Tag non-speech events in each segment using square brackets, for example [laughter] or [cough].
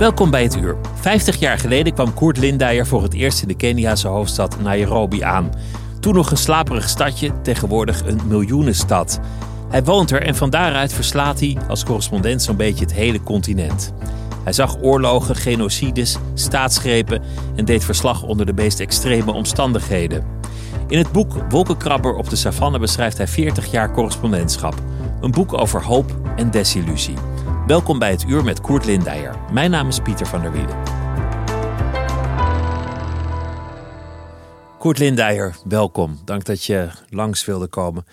Welkom bij het uur. 50 jaar geleden kwam Koert Lindeyer voor het eerst in de Keniaanse hoofdstad Nairobi aan. Toen nog een slaperig stadje, tegenwoordig een miljoenenstad. Hij woont er en van daaruit verslaat hij als correspondent zo'n beetje het hele continent. Hij zag oorlogen, genocides, staatsgrepen en deed verslag onder de meest extreme omstandigheden. In het boek Wolkenkrabber op de savanne beschrijft hij 40 jaar correspondentschap. Een boek over hoop en desillusie. Welkom bij het uur met Koert Lindeyer. Mijn naam is Pieter van der Wielen. Koert Lindeyer, welkom. Dank dat je langs wilde komen.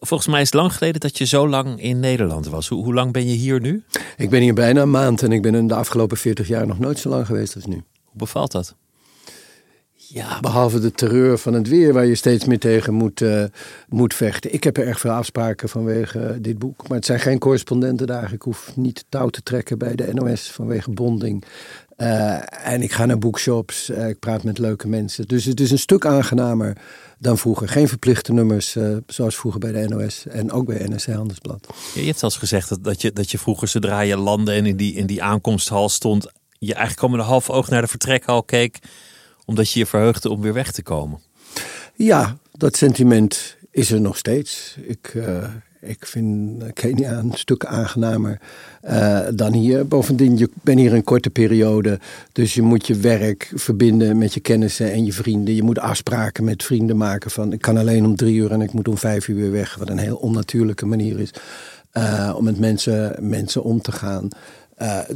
Volgens mij is het lang geleden dat je zo lang in Nederland was. Hoe, hoe, lang ben je hier nu? Ik ben hier bijna een maand en ik ben in de afgelopen 40 jaar nog nooit zo lang geweest als nu. Hoe bevalt dat? Ja, behalve de terreur van het weer waar je steeds meer tegen moet, uh, moet vechten. Ik heb er erg veel afspraken vanwege uh, dit boek. Maar het zijn geen correspondentendagen. Ik hoef niet touw te trekken bij de NOS vanwege bonding. Uh, en ik ga naar boekshops. ik praat met leuke mensen. Dus het is een stuk aangenamer dan vroeger. Geen verplichte nummers zoals vroeger bij de NOS. En ook bij NRC Handelsblad. Ja, je hebt zelfs gezegd dat, dat, je, dat je vroeger zodra je landde en in die, in die aankomsthal stond... je eigenlijk al met een half oog naar de vertrekhal keek omdat je je verheugde om weer weg te komen. Ja, dat sentiment is er nog steeds. Ik, uh, ik vind Kenia een stuk aangenamer uh, dan hier. Bovendien, je bent hier een korte periode. Dus je moet je werk verbinden met je kennissen en je vrienden. Je moet afspraken met vrienden maken van... ik kan alleen om drie uur en ik moet om vijf uur weg. Wat een heel onnatuurlijke manier is uh, om met mensen, mensen om te gaan.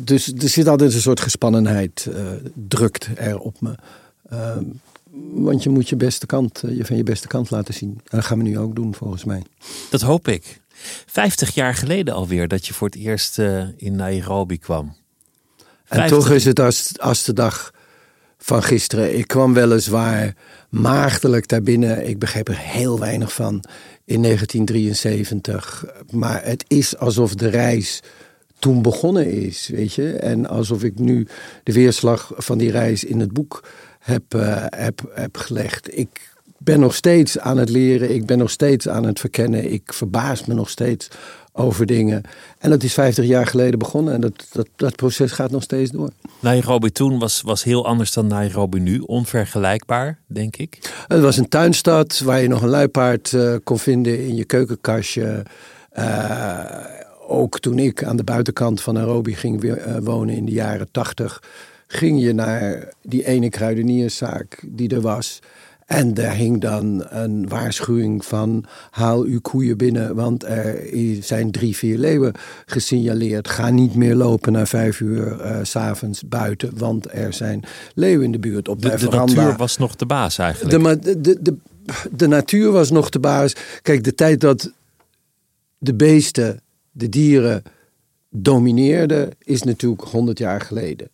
dus er zit altijd een soort gespannenheid, drukt er op me. Uh, want je moet je beste kant, eh, je van je beste kant laten zien. En dat gaan we nu ook doen, volgens mij. Dat hoop ik. Vijftig jaar geleden alweer dat je voor het eerst uh, in Nairobi kwam. En toch is het als, als de dag van gisteren. Ik kwam weliswaar maagdelijk daar binnen. Ik begreep er heel weinig van in 1973. Maar het is alsof de reis toen begonnen is, weet je. En alsof ik nu de weerslag van die reis in het boek heb, uh, heb, heb gelegd. Ik ben nog steeds aan het leren, ik ben nog steeds aan het verkennen, ik verbaas me nog steeds over dingen. En dat is 50 jaar geleden begonnen en dat, dat, dat proces gaat nog steeds door. Nairobi toen was, was heel anders dan Nairobi nu, onvergelijkbaar, denk ik. Het was een tuinstad waar je nog een luipaard uh, kon vinden in je keukenkastje. Uh, ook toen ik aan de buitenkant van Nairobi ging wonen in de jaren 80 ging je naar die ene kruidenierszaak die er was. En daar hing dan een waarschuwing van haal uw koeien binnen, want er zijn drie, vier leeuwen gesignaleerd. Ga niet meer lopen na vijf uur uh, s'avonds buiten, want er zijn leeuwen in de buurt. Op de, de, de natuur was nog de baas eigenlijk. De, de, de, de natuur was nog de baas. Kijk, de tijd dat de beesten, de dieren domineerden, is natuurlijk honderd jaar geleden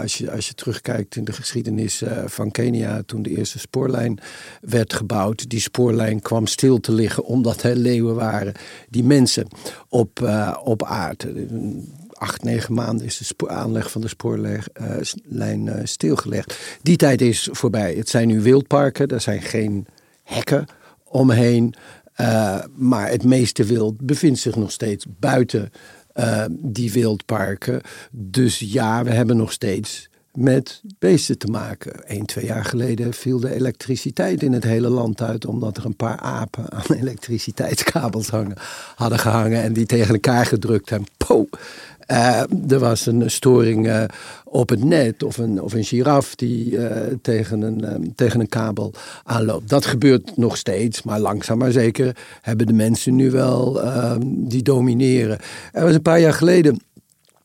als, je, als je terugkijkt in de geschiedenis uh, van Kenia, toen de eerste spoorlijn werd gebouwd, die spoorlijn kwam stil te liggen omdat er leeuwen waren die mensen op, uh, op aard. Acht, negen maanden is de aanleg van de spoorlijn uh, stilgelegd. Die tijd is voorbij. Het zijn nu wildparken, er zijn geen hekken omheen. maar het meeste wild bevindt zich nog steeds buiten uh, die wildparken. Dus ja, we hebben nog steeds met beesten te maken. Eén, twee jaar geleden viel de elektriciteit in het hele land uit... omdat er een paar apen aan [laughs] elektriciteitskabels hangen, hadden gehangen... en die tegen elkaar gedrukt hebben. Po! Uh, er was een storing uh, op het net of een, of een giraf die uh, tegen, een, tegen een kabel aanloopt. Dat gebeurt nog steeds, maar langzaam maar zeker hebben de mensen nu wel die domineren. Er was een paar jaar geleden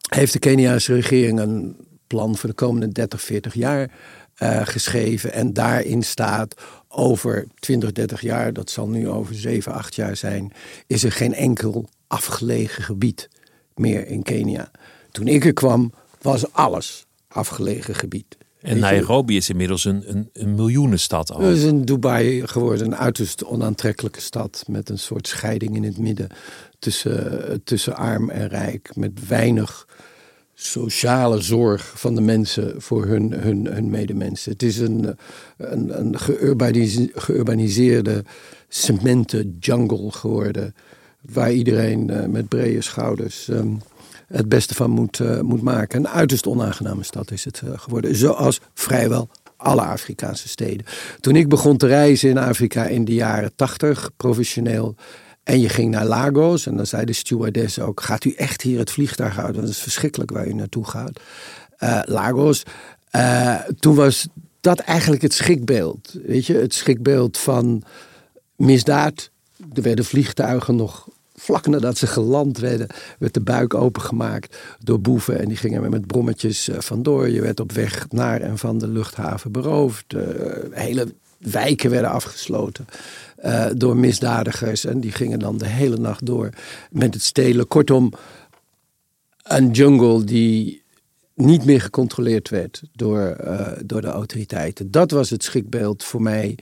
heeft de Keniaanse regering een plan voor de komende 30, 40 jaar geschreven. En daarin staat over 20, 30 jaar, dat zal nu over 7, 8 jaar zijn, is er geen enkel afgelegen gebied meer in Kenia. Toen ik er kwam, was alles afgelegen gebied. En Nairobi is inmiddels een, een, een miljoenenstad al. Het is een Dubai geworden, een uiterst onaantrekkelijke stad. Met een soort scheiding in het midden tussen, tussen arm en rijk. Met weinig sociale zorg van de mensen voor hun, hun, hun medemensen. Het is een, een, een geurbaniseerde cementen jungle geworden. Waar iedereen uh, met brede schouders um, het beste van moet, uh, moet maken. Een uiterst onaangename stad is het uh, geworden. Zoals vrijwel alle Afrikaanse steden. Toen ik begon te reizen in Afrika in de jaren tachtig, professioneel. En je ging naar Lagos en dan zei de stewardess ook: Gaat u echt hier het vliegtuig houden? Want het is verschrikkelijk waar u naartoe gaat. Lagos. toen was dat eigenlijk het schrikbeeld. Weet je, het schrikbeeld van misdaad. Er werden vliegtuigen nog vlak nadat ze geland werden, werd de buik opengemaakt door boeven. En die gingen met brommetjes uh, vandoor. Je werd op weg naar en van de luchthaven beroofd. Uh, hele wijken werden afgesloten uh, door misdadigers. En die gingen dan de hele nacht door met het stelen. Kortom, een jungle die niet meer gecontroleerd werd door, door de autoriteiten. Dat was het schrikbeeld voor mij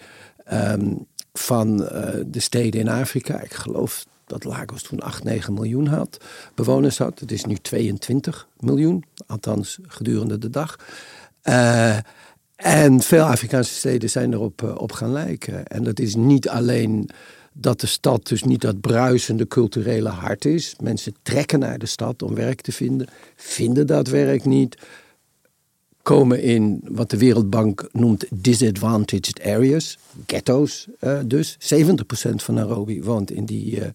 um, van de steden in Afrika. Ik geloof dat Lagos toen 8, 9 miljoen had, bewoners had. Het is nu 22 miljoen, althans gedurende de dag. Uh, en veel Afrikaanse steden zijn erop uh, op gaan lijken. En dat is niet alleen dat de stad dus niet dat bruisende culturele hart is. Mensen trekken naar de stad om werk te vinden, vinden dat werk niet komen in wat de Wereldbank noemt disadvantaged areas, ghetto's uh, dus. 70% van Nairobi woont in die, uh,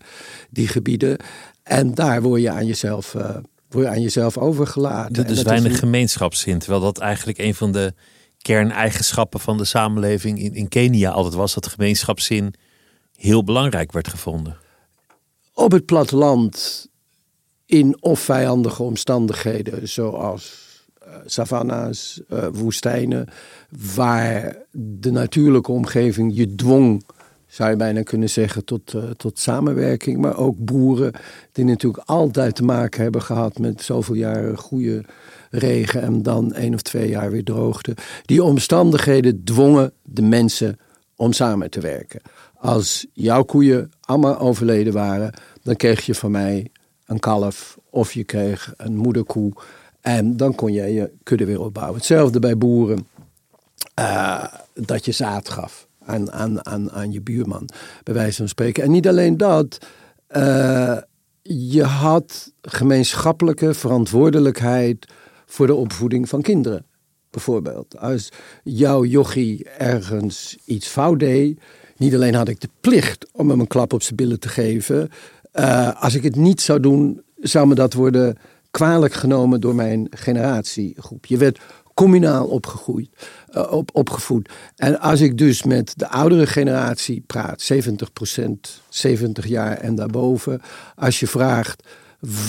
die gebieden. En daar word je aan jezelf, uh, word je aan jezelf overgelaten. Dus weinig een... gemeenschapszin, terwijl dat eigenlijk een van de kerneigenschappen van de samenleving in, in Kenia altijd was, dat gemeenschapszin heel belangrijk werd gevonden. Op het platteland in of vijandige omstandigheden, zoals savanna's, uh, woestijnen, waar de natuurlijke omgeving je dwong, zou je bijna kunnen zeggen, tot, uh, tot samenwerking. Maar ook boeren die natuurlijk altijd te maken hebben gehad met zoveel jaren goede regen en dan één of twee jaar weer droogte. Die omstandigheden dwongen de mensen om samen te werken. Als jouw koeien allemaal overleden waren, dan kreeg je van mij een kalf of je kreeg een moederkoe. En dan kon je je kudde weer opbouwen. Hetzelfde bij boeren. Uh, dat je zaad gaf aan, aan, aan, aan je buurman, bij wijze van spreken. En niet alleen dat. Uh, je had gemeenschappelijke verantwoordelijkheid voor de opvoeding van kinderen. Bijvoorbeeld, als jouw jochie ergens iets fout deed, niet alleen had ik de plicht om hem een klap op zijn billen te geven. Uh, als ik het niet zou doen, zou me dat worden kwalijk genomen door mijn generatiegroep. Je werd communaal opgegroeid, uh, op, opgevoed. En als ik dus met de oudere generatie praat, 70% 70 jaar en daarboven. Als je vraagt,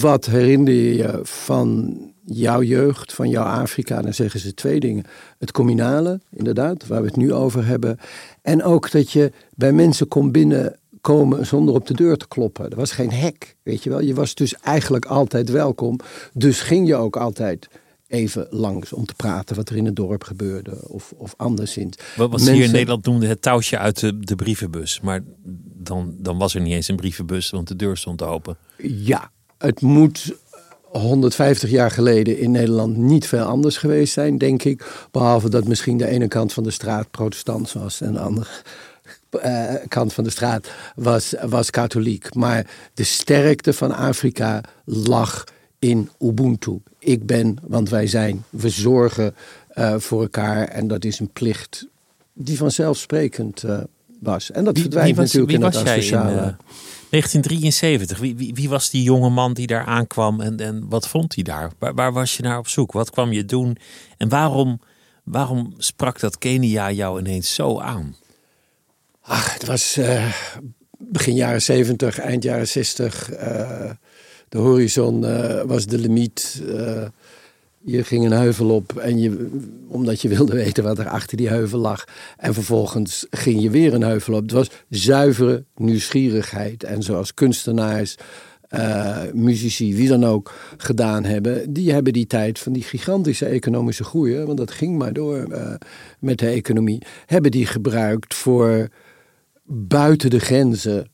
wat herinner je je van jouw jeugd, van jouw Afrika? Dan zeggen ze twee dingen. Het communale, inderdaad, waar we het nu over hebben. En ook dat je bij mensen komt binnen komen zonder op de deur te kloppen. Er was geen hek, weet je wel. Je was dus eigenlijk altijd welkom. Dus ging je ook altijd even langs om te praten wat er in het dorp gebeurde of, of anderszins. Wat was hier in Nederland noemde het touwtje uit de, de brievenbus. Maar dan, dan was er niet eens een brievenbus, want de deur stond open. Ja, het moet 150 jaar geleden in Nederland niet veel anders geweest zijn, denk ik. Behalve dat misschien de ene kant van de straat protestant was en de andere uh, kant van de straat was, was katholiek. Maar de sterkte van Afrika lag in Ubuntu. Ik ben, want wij zijn. We zorgen uh, voor elkaar en dat is een plicht die vanzelfsprekend uh, was. En dat verdwijnt was, natuurlijk in het asociale. 1973, wie, wie, wie, was die jonge man die daar aankwam en, en wat vond hij daar? Waar, waar, was je naar op zoek? Wat kwam je doen? En waarom, waarom sprak dat Kenia jou ineens zo aan? Ach, het was uh, begin jaren 70, eind jaren 60. Uh, de horizon uh, was de limiet. Je ging een heuvel op en je, omdat je wilde [laughs] weten wat er achter die heuvel lag. En vervolgens ging je weer een heuvel op. Het was zuivere nieuwsgierigheid. En zoals kunstenaars, muzici, wie dan ook gedaan hebben, die hebben die tijd van die gigantische economische groei, want dat ging maar door met de economie, hebben die gebruikt voor buiten de grenzen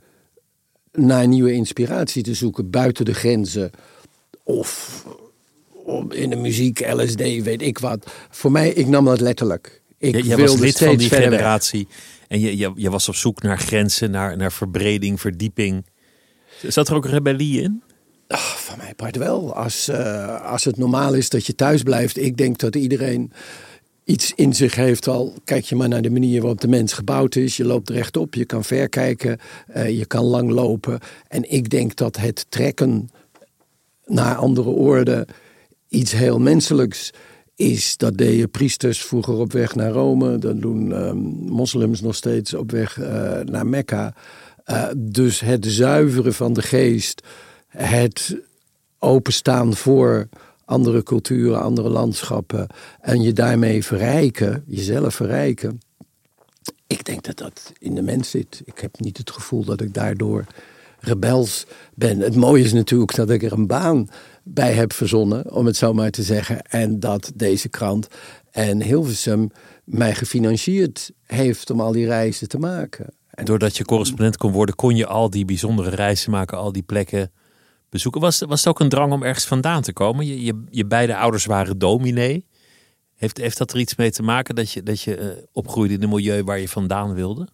naar nieuwe inspiratie te zoeken, buiten de grenzen of in de muziek, LSD, weet ik wat. Voor mij, ik nam dat letterlijk. Ik Jij was lid van die generatie en je, je, je was op zoek naar grenzen, naar, naar verbreding, verdieping. Zat er ook rebellie in? Ach, van mij part wel. Als, uh, als het normaal is dat je thuis blijft. Ik denk dat iedereen iets in zich heeft al. Kijk je maar naar de manier waarop de mens gebouwd is. Je loopt rechtop, je kan ver kijken, uh, je kan lang lopen. En ik denk dat het trekken naar andere orde iets heel menselijks is. Dat deden priesters vroeger op weg naar Rome. Dat doen um, moslims nog steeds op weg uh, naar Mekka. Uh, dus het zuiveren van de geest, het openstaan voor andere culturen, andere landschappen en je daarmee verrijken, jezelf verrijken. Ik denk dat dat in de mens zit. Ik heb niet het gevoel dat ik daardoor rebels ben. Het mooie is natuurlijk dat ik er een baan bij heb verzonnen, om het zo maar te zeggen. En dat deze krant en Hilversum mij gefinancierd heeft om al die reizen te maken. En doordat je correspondent kon worden, kon je al die bijzondere reizen maken, al die plekken bezoeken. Was, was het ook een drang om ergens vandaan te komen? Je, je, je beide ouders waren dominee. Heeft, heeft dat er iets mee te maken dat je, dat je uh, opgroeide in een milieu waar je vandaan wilde?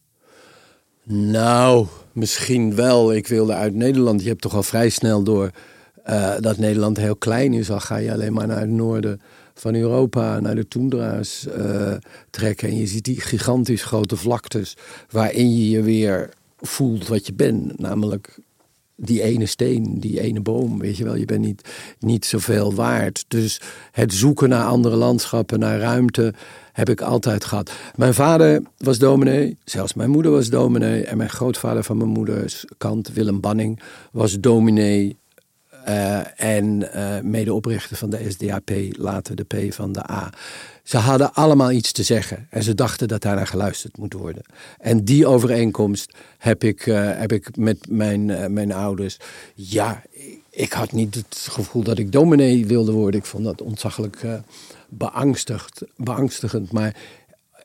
Nou, misschien wel. Ik wilde uit Nederland. Je hebt toch al vrij snel door uh, dat Nederland heel klein is. Al ga je alleen maar naar het noorden van Europa, naar de toendra's uh, trekken. En je ziet die gigantisch grote vlaktes waarin je je weer voelt wat je bent. Namelijk die ene steen, die ene boom, weet je wel. Je bent niet, niet zoveel waard. Dus het zoeken naar andere landschappen, naar ruimte, heb ik altijd gehad. Mijn vader was dominee, zelfs mijn moeder was dominee. En mijn grootvader van mijn moeders kant, Willem Banning, was dominee. Uh, en uh, medeoprichter van de SDAP, later de P van de A. Ze hadden allemaal iets te zeggen en ze dachten dat daar naar geluisterd moet worden. En die overeenkomst heb ik, uh, heb ik met mijn, uh, mijn ouders. Ja, ik had niet het gevoel dat ik dominee wilde worden. Ik vond dat ontzaglijk uh, beangstigd, beangstigend. Maar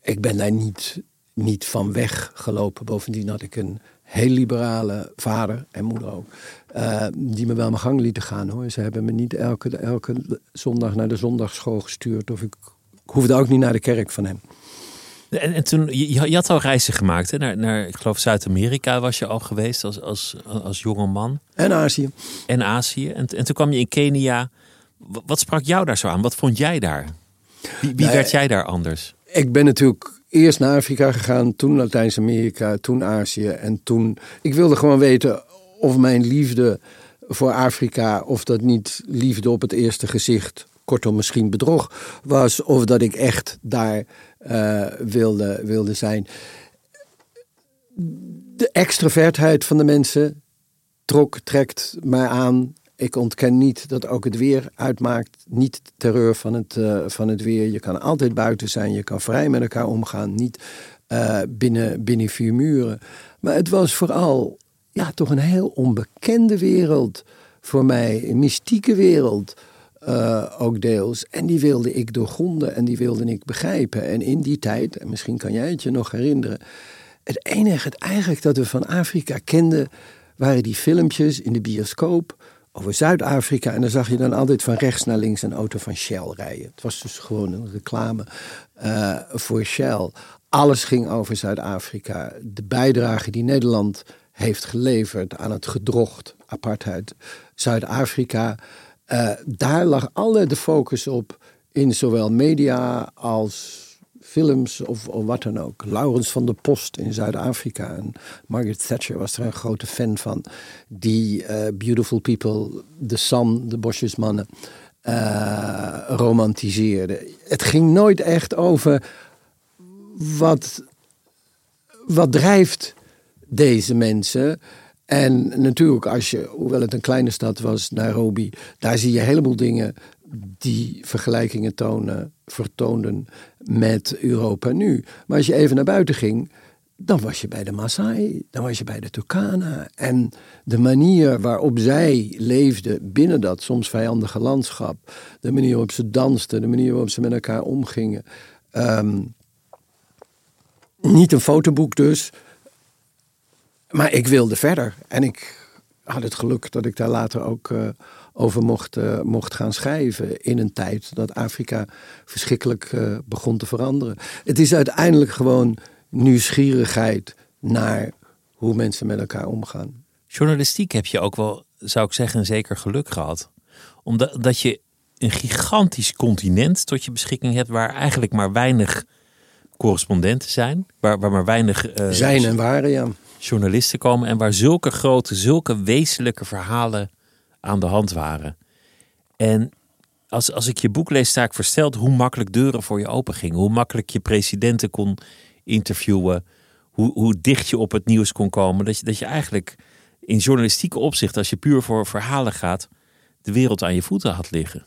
ik ben daar niet, niet van weggelopen. Bovendien had ik een heel liberale vader en moeder ook. Die me wel mijn gang lieten gaan hoor. Ze hebben me niet elke, elke zondag naar de zondagschool gestuurd. Of ik hoefde ook niet naar de kerk van hem. En, en toen, je, je, had al reizen gemaakt hè? Naar, naar, ik geloof Zuid-Amerika was je al geweest als, als, als jonge man. En Azië. En Azië. En, en toen kwam je in Kenia. Wat sprak jou daar zo aan? Wat vond jij daar? Wie, wie werd jij daar anders? Ik ben natuurlijk eerst naar Afrika gegaan, toen Latijns-Amerika, toen Azië. En toen, ik wilde gewoon weten of mijn liefde voor Afrika, of dat niet liefde op het eerste gezicht kortom misschien bedrog was, of dat ik echt daar uh, wilde, wilde zijn. De extrovertheid van de mensen trok, trekt mij aan. Ik ontken niet dat ook het weer uitmaakt. Niet terreur van het, uh, van het weer. Je kan altijd buiten zijn. Je kan vrij met elkaar omgaan. Niet uh, binnen, binnen vier muren. Maar het was vooral ja, toch een heel onbekende wereld voor mij. Een mystieke wereld. Uh, ook deels. En die wilde ik doorgronden en die wilde ik begrijpen. En in die tijd, en misschien kan jij het je nog herinneren. Het enige het eigenlijk dat we van Afrika kenden, waren die filmpjes in de bioscoop over Zuid-Afrika. En dan zag je dan altijd van rechts naar links een auto van Shell rijden. Het was dus gewoon een reclame uh, voor Shell. Alles ging over Zuid-Afrika. De bijdrage die Nederland heeft geleverd aan het gedrocht apartheid Zuid-Afrika. Uh, daar lag alle de focus op in zowel media als films of, of, wat dan ook. Laurens van der Post in Zuid-Afrika en Margaret Thatcher was er een grote fan van. Die uh, Beautiful People, The Sun, de bosjesmannen, uh, romantiseerde. Het ging nooit echt over wat, wat drijft deze mensen. En natuurlijk, als je, hoewel het een kleine stad was, Nairobi, daar zie je een dingen die vergelijkingen tonen, vertoonden met Europa nu. Maar als je even naar buiten ging, dan was je bij de Maasai, dan was je bij de Turkana. En de manier waarop zij leefden binnen dat soms vijandige landschap, de manier waarop ze dansten, de manier waarop ze met elkaar omgingen. Ehm, niet een fotoboek dus, maar ik wilde verder. En ik had het geluk dat ik daar later ook uh, over mocht, uh, mocht gaan schrijven. In een tijd dat Afrika verschrikkelijk uh, begon te veranderen. Het is uiteindelijk gewoon nieuwsgierigheid naar hoe mensen met elkaar omgaan. Journalistiek heb je ook wel, zou ik zeggen, een zeker geluk gehad. Omdat dat je een gigantisch continent tot je beschikking hebt waar eigenlijk maar weinig correspondenten zijn. Waar, waar maar weinig. zijn en waren, ja journalisten komen en waar zulke grote, zulke wezenlijke verhalen aan de hand waren. En als, als ik je boek lees, sta ik versteld hoe makkelijk deuren voor je open gingen. Hoe makkelijk je presidenten kon interviewen. Hoe, hoe dicht je op het nieuws kon komen. Dat je, dat je eigenlijk in journalistieke opzicht, als je puur voor verhalen gaat, de wereld aan je voeten had liggen.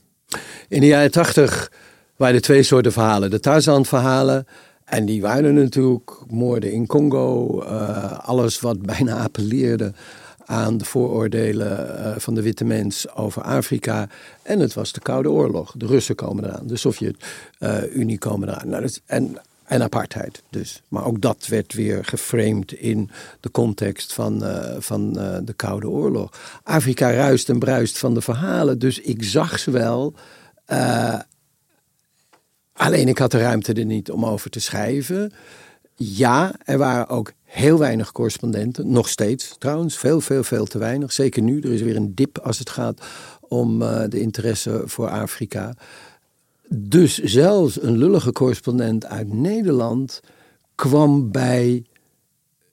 In de jaren tachtig waren er twee soorten verhalen. De Tarzan-verhalen en die waren natuurlijk moorden in Congo, uh, alles wat bijna appelleerde aan de vooroordelen uh, van de witte mens over Afrika. En het was de Koude Oorlog. De Russen komen eraan, de Sovjet-Unie komen eraan. Nou, en, en apartheid dus. Maar ook dat werd weer geframed in de context van, van de Koude Oorlog. Afrika ruist en bruist van de verhalen, dus ik zag ze wel. Alleen ik had de ruimte er niet om over te schrijven. Ja, er waren ook heel weinig correspondenten. Nog steeds trouwens. Veel, veel, veel te weinig. Zeker nu. Er is weer een dip als het gaat om uh, de interesse voor Afrika. Dus zelfs een lullige correspondent uit Nederland kwam bij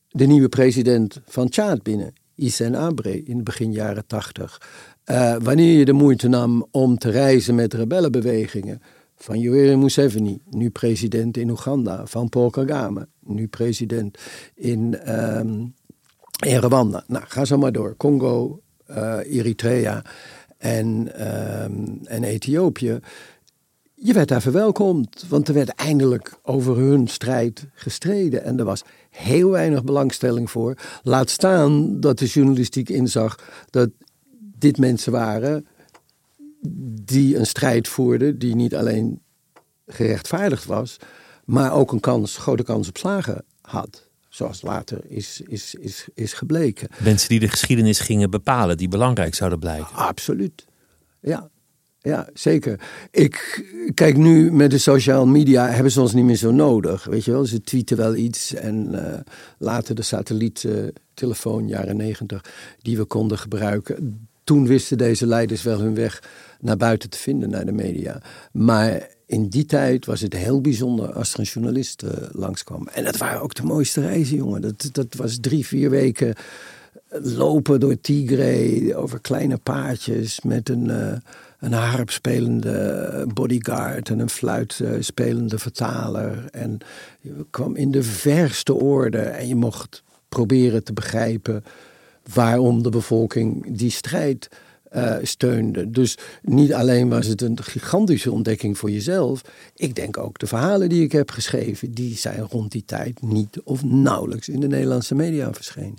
de nieuwe president van Tjaad binnen. Isen Abre in het begin jaren tachtig. Uh, wanneer je de moeite nam om te reizen met rebellenbewegingen van Yoweri Museveni, nu president in Oeganda, van Paul Kagame, nu president in, in Rwanda. Nou, ga zo maar door. Congo, uh, Eritrea en, um, en Ethiopië. Je werd daar verwelkomd, want er werd eindelijk over hun strijd gestreden. En er was heel weinig belangstelling voor. Laat staan dat de journalistiek inzag dat dit mensen waren die een strijd voerde die niet alleen gerechtvaardigd was, maar ook een kans, grote kans op slagen had. Zoals later is, is, is, is gebleken. Mensen die de geschiedenis gingen bepalen, die belangrijk zouden blijken. Absoluut. Ja, ja, zeker. Ik kijk nu met de social media hebben ze ons niet meer zo nodig. Weet je wel, ze tweeten wel iets en uh, later de satelliettelefoon, jaren negentig, die we konden gebruiken. Toen wisten deze leiders wel hun weg naar buiten te vinden, naar de media. Maar in die tijd was het heel bijzonder als er een journalist uh, langskwam. En dat waren ook de mooiste reizen, jongen. Dat, dat was drie, vier weken lopen door Tigray over kleine paardjes met een, uh, een harpspelende bodyguard en een fluitspelende vertaler. En je kwam in de verste orde en je mocht proberen te begrijpen waarom de bevolking die strijd uh, steunde. Dus niet alleen was het een gigantische ontdekking voor jezelf. Ik denk ook de verhalen die ik heb geschreven, die zijn rond die tijd niet of nauwelijks in de Nederlandse media verschenen.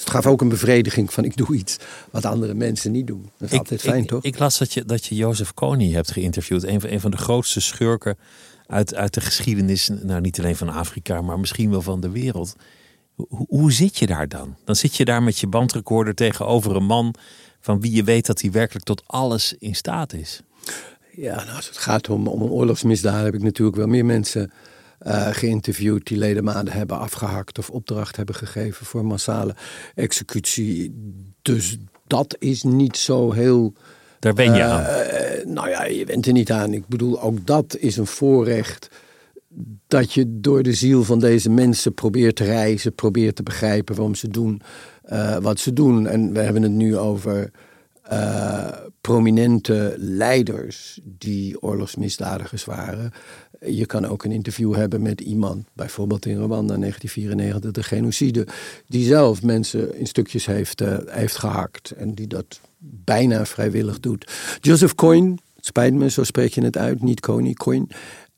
Het gaf ook een bevrediging van ik doe iets wat andere mensen niet doen. Dat is altijd fijn, ik, toch? Ik las dat je, dat je Jozef Kony hebt geïnterviewd. Een van, een van de grootste schurken uit, uit de geschiedenis. Nou, niet alleen van Afrika, maar misschien wel van de wereld. Hoe, zit je daar dan? Dan zit je daar met je bandrecorder tegenover een man van wie je weet dat hij werkelijk tot alles in staat is. Ja, nou, als het gaat om, om een oorlogsmisdaad heb ik natuurlijk wel meer mensen uh, geïnterviewd die ledematen hebben afgehakt of opdracht hebben gegeven voor massale executie. Dus dat is niet zo heel. Daar ben je uh, aan. Uh, nou ja, je bent er niet aan. Ik bedoel, ook dat is een voorrecht. Dat je door de ziel van deze mensen probeert te reizen, probeert te begrijpen waarom ze doen uh, wat ze doen. En we hebben het nu over uh, prominente leiders die oorlogsmisdadigers waren. Je kan ook een interview hebben met iemand, bijvoorbeeld in Rwanda 1994, de genocide, die zelf mensen in stukjes heeft, uh, heeft gehakt en die dat bijna vrijwillig doet. Joseph Coyne, spijt me, zo spreek je het uit, niet Kony, Coin.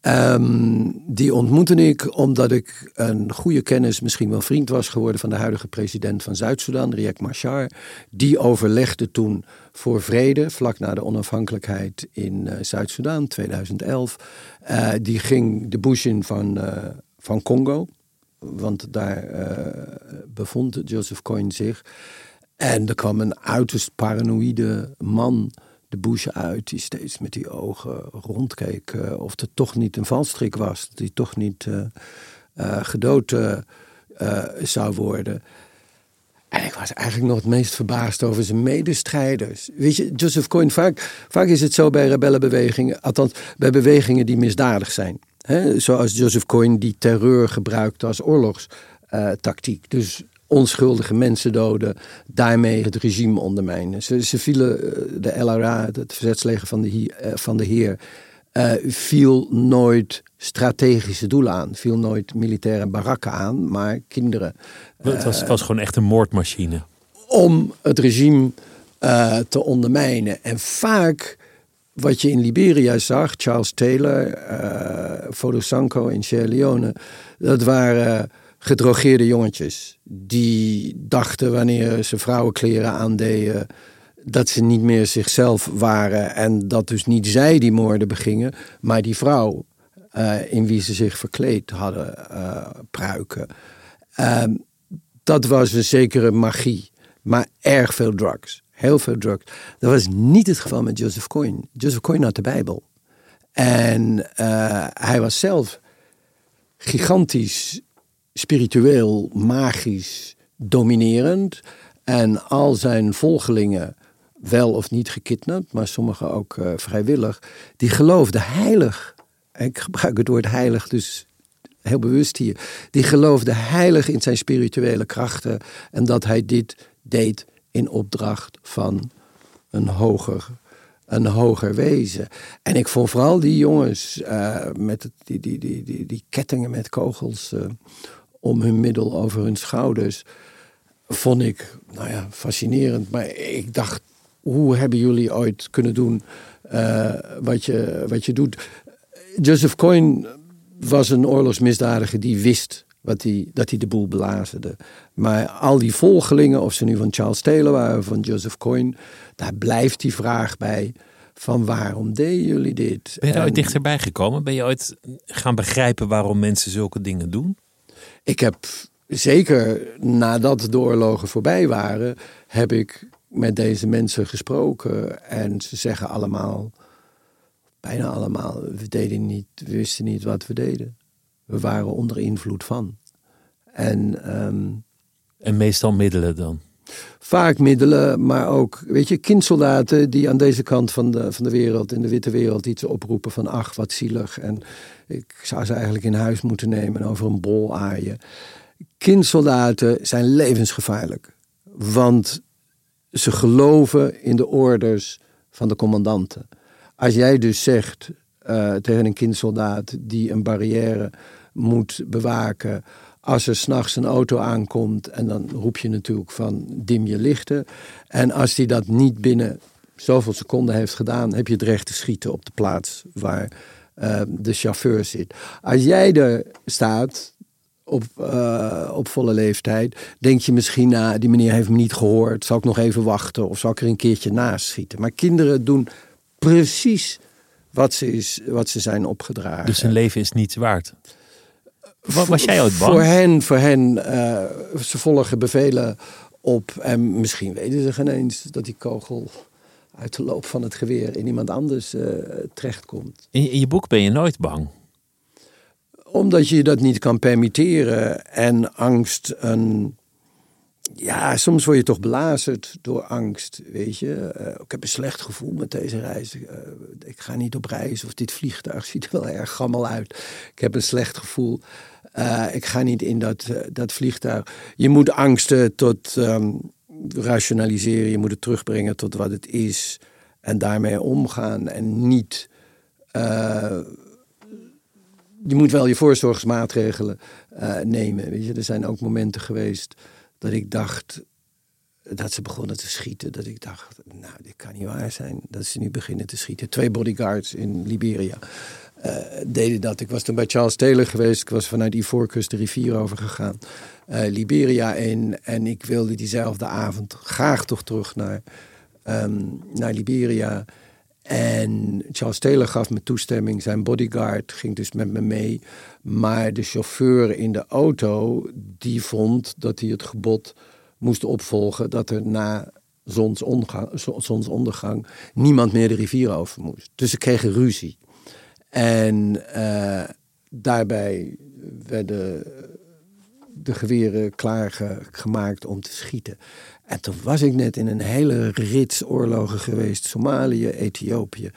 Ehm, die ontmoette ik omdat ik een goede kennis, misschien wel vriend was geworden van de huidige president van Zuid-Soedan, Riek Machar. Die overlegde toen voor vrede, vlak na de onafhankelijkheid in uh, Zuid-Soedan, 2011. Uh, die ging de bush in van, uh, van Congo, want daar bevond Joseph Coyne zich. En er kwam een uiterst paranoïde man de bush uit, die steeds met die ogen rondkeek uh, of het toch niet een valstrik was, hij toch niet uh, uh, gedood zou worden. En ik was eigenlijk nog het meest verbaasd over zijn medestrijders. Weet je, Joseph Coyne, vaak, vaak is het zo bij rebellenbewegingen, althans bij bewegingen die misdadig zijn. Zoals Joseph Coyne die terreur gebruikte als oorlogstactiek. dus onschuldige mensen doden, daarmee het regime ondermijnen. Ze, ze vielen, eh, de LRA, het verzetsleger van de, eh, van de Heer, uh, viel nooit strategische doelen aan. Viel nooit militaire barakken aan, maar kinderen. Het was, was gewoon echt een moordmachine. Om het regime uh, te ondermijnen. En vaak wat je in Liberia zag, Charles Taylor, uh, Fodo Sanko in Sierra Leone, dat waren gedrogeerde jongetjes. Die dachten wanneer ze vrouwenkleren aandeden dat ze niet meer zichzelf waren. En dat dus niet zij die moorden begingen, maar die vrouw uh, in wie ze zich verkleed hadden, uh, pruiken. Uh, dat was een zekere magie, maar erg veel drugs. Heel veel drugs. Dat was niet het geval met Joseph Coyne. Joseph Coyne had de Bijbel. En uh, hij was zelf gigantisch spiritueel, magisch, dominerend. En al zijn volgelingen, wel of niet gekidnapt, maar sommigen ook uh, vrijwillig, die geloofden heilig. Ik gebruik het woord heilig, dus heel bewust hier. Die geloofden heilig in zijn spirituele krachten en dat hij dit deed in opdracht van een hoger, een hoger wezen. En ik vond vooral die jongens uh, met die, die, die, die, die kettingen met kogels uh, om hun middel over hun schouders. Vond ik, nou ja, fascinerend. Maar ik dacht, hoe hebben jullie ooit kunnen doen uh, wat, je, wat je doet? Joseph Coyne was een oorlogsmisdadiger die wist wat hij, dat hij de boel belazerde. Maar al die volgelingen, of ze nu van Charles Taylor waren of van Joseph Coyne, daar blijft die vraag bij van waarom deden jullie dit? Ben je er ooit dichterbij gekomen? Ben je ooit gaan begrijpen waarom mensen zulke dingen doen? Ik heb zeker nadat de oorlogen voorbij waren, heb ik met deze mensen gesproken. En ze zeggen allemaal, bijna allemaal, we, deden niet, we wisten niet wat we deden. We waren onder invloed van. En, um, en meestal middelen dan? Vaak middelen, maar ook, weet je, kindsoldaten die aan deze kant van de, van de wereld, in de witte wereld, iets oproepen van ach, wat zielig. En ik zou ze eigenlijk in huis moeten nemen en over een bol aaien. Kindsoldaten zijn levensgevaarlijk, want ze geloven in de orders van de commandanten. Als jij dus zegt uh, tegen een kindsoldaat die een barrière moet bewaken als er s'nachts een auto aankomt en dan roep je natuurlijk van dim je lichten. En als die dat niet binnen zoveel seconden heeft gedaan, heb je het recht te schieten op de plaats waar uh, de chauffeur zit. Als jij er staat op, uh, op volle leeftijd, denk je misschien, nou, die meneer heeft me niet gehoord, zal ik nog even wachten of zal ik er een keertje naast schieten. Maar kinderen doen precies wat ze, is, wat ze zijn opgedragen. Dus hun leven is niets waard? Was jij ooit bang? Voor hen, voor hen uh, ze volgen bevelen op. En misschien weten ze geen eens dat die kogel uit de loop van het geweer in iemand anders uh, terechtkomt. In, in je boek ben je nooit bang? Omdat je dat niet kan permitteren en angst een ja, soms word je toch belazerd door angst, weet je. Uh, ik heb een slecht gevoel met deze reis. Uh, ik ga niet op reis of dit vliegtuig [laughs] ziet er wel erg gammel uit. Ik heb een slecht gevoel. Uh, ik ga niet in dat, dat vliegtuig. Je moet angsten tot um, rationaliseren. Je moet het terugbrengen tot wat het is. En daarmee omgaan. En niet... je moet wel je voorzorgsmaatregelen nemen. Weet je? Er zijn ook momenten geweest dat ik dacht, dat ze begonnen te schieten. Dat ik dacht, nou, dit kan niet waar zijn. Dat ze nu beginnen te schieten. Twee bodyguards in Liberia uh, deden dat. Ik was toen bij Charles Taylor geweest. Ik was vanuit Ivoorkust de rivier overgegaan. Uh, Liberia in. En ik wilde diezelfde avond graag toch terug naar, um, naar Liberia. En Charles Taylor gaf me toestemming. Zijn bodyguard ging dus met me mee. Maar de chauffeur in de auto, die vond dat hij het gebod moest opvolgen dat er na zonsondergang, zonsondergang niemand meer de rivier over moest. Dus ze kregen ruzie. En uh, daarbij werden de geweren klaargemaakt om te schieten. En toen was ik net in een hele rits oorlogen geweest. Somalië, Ethiopië.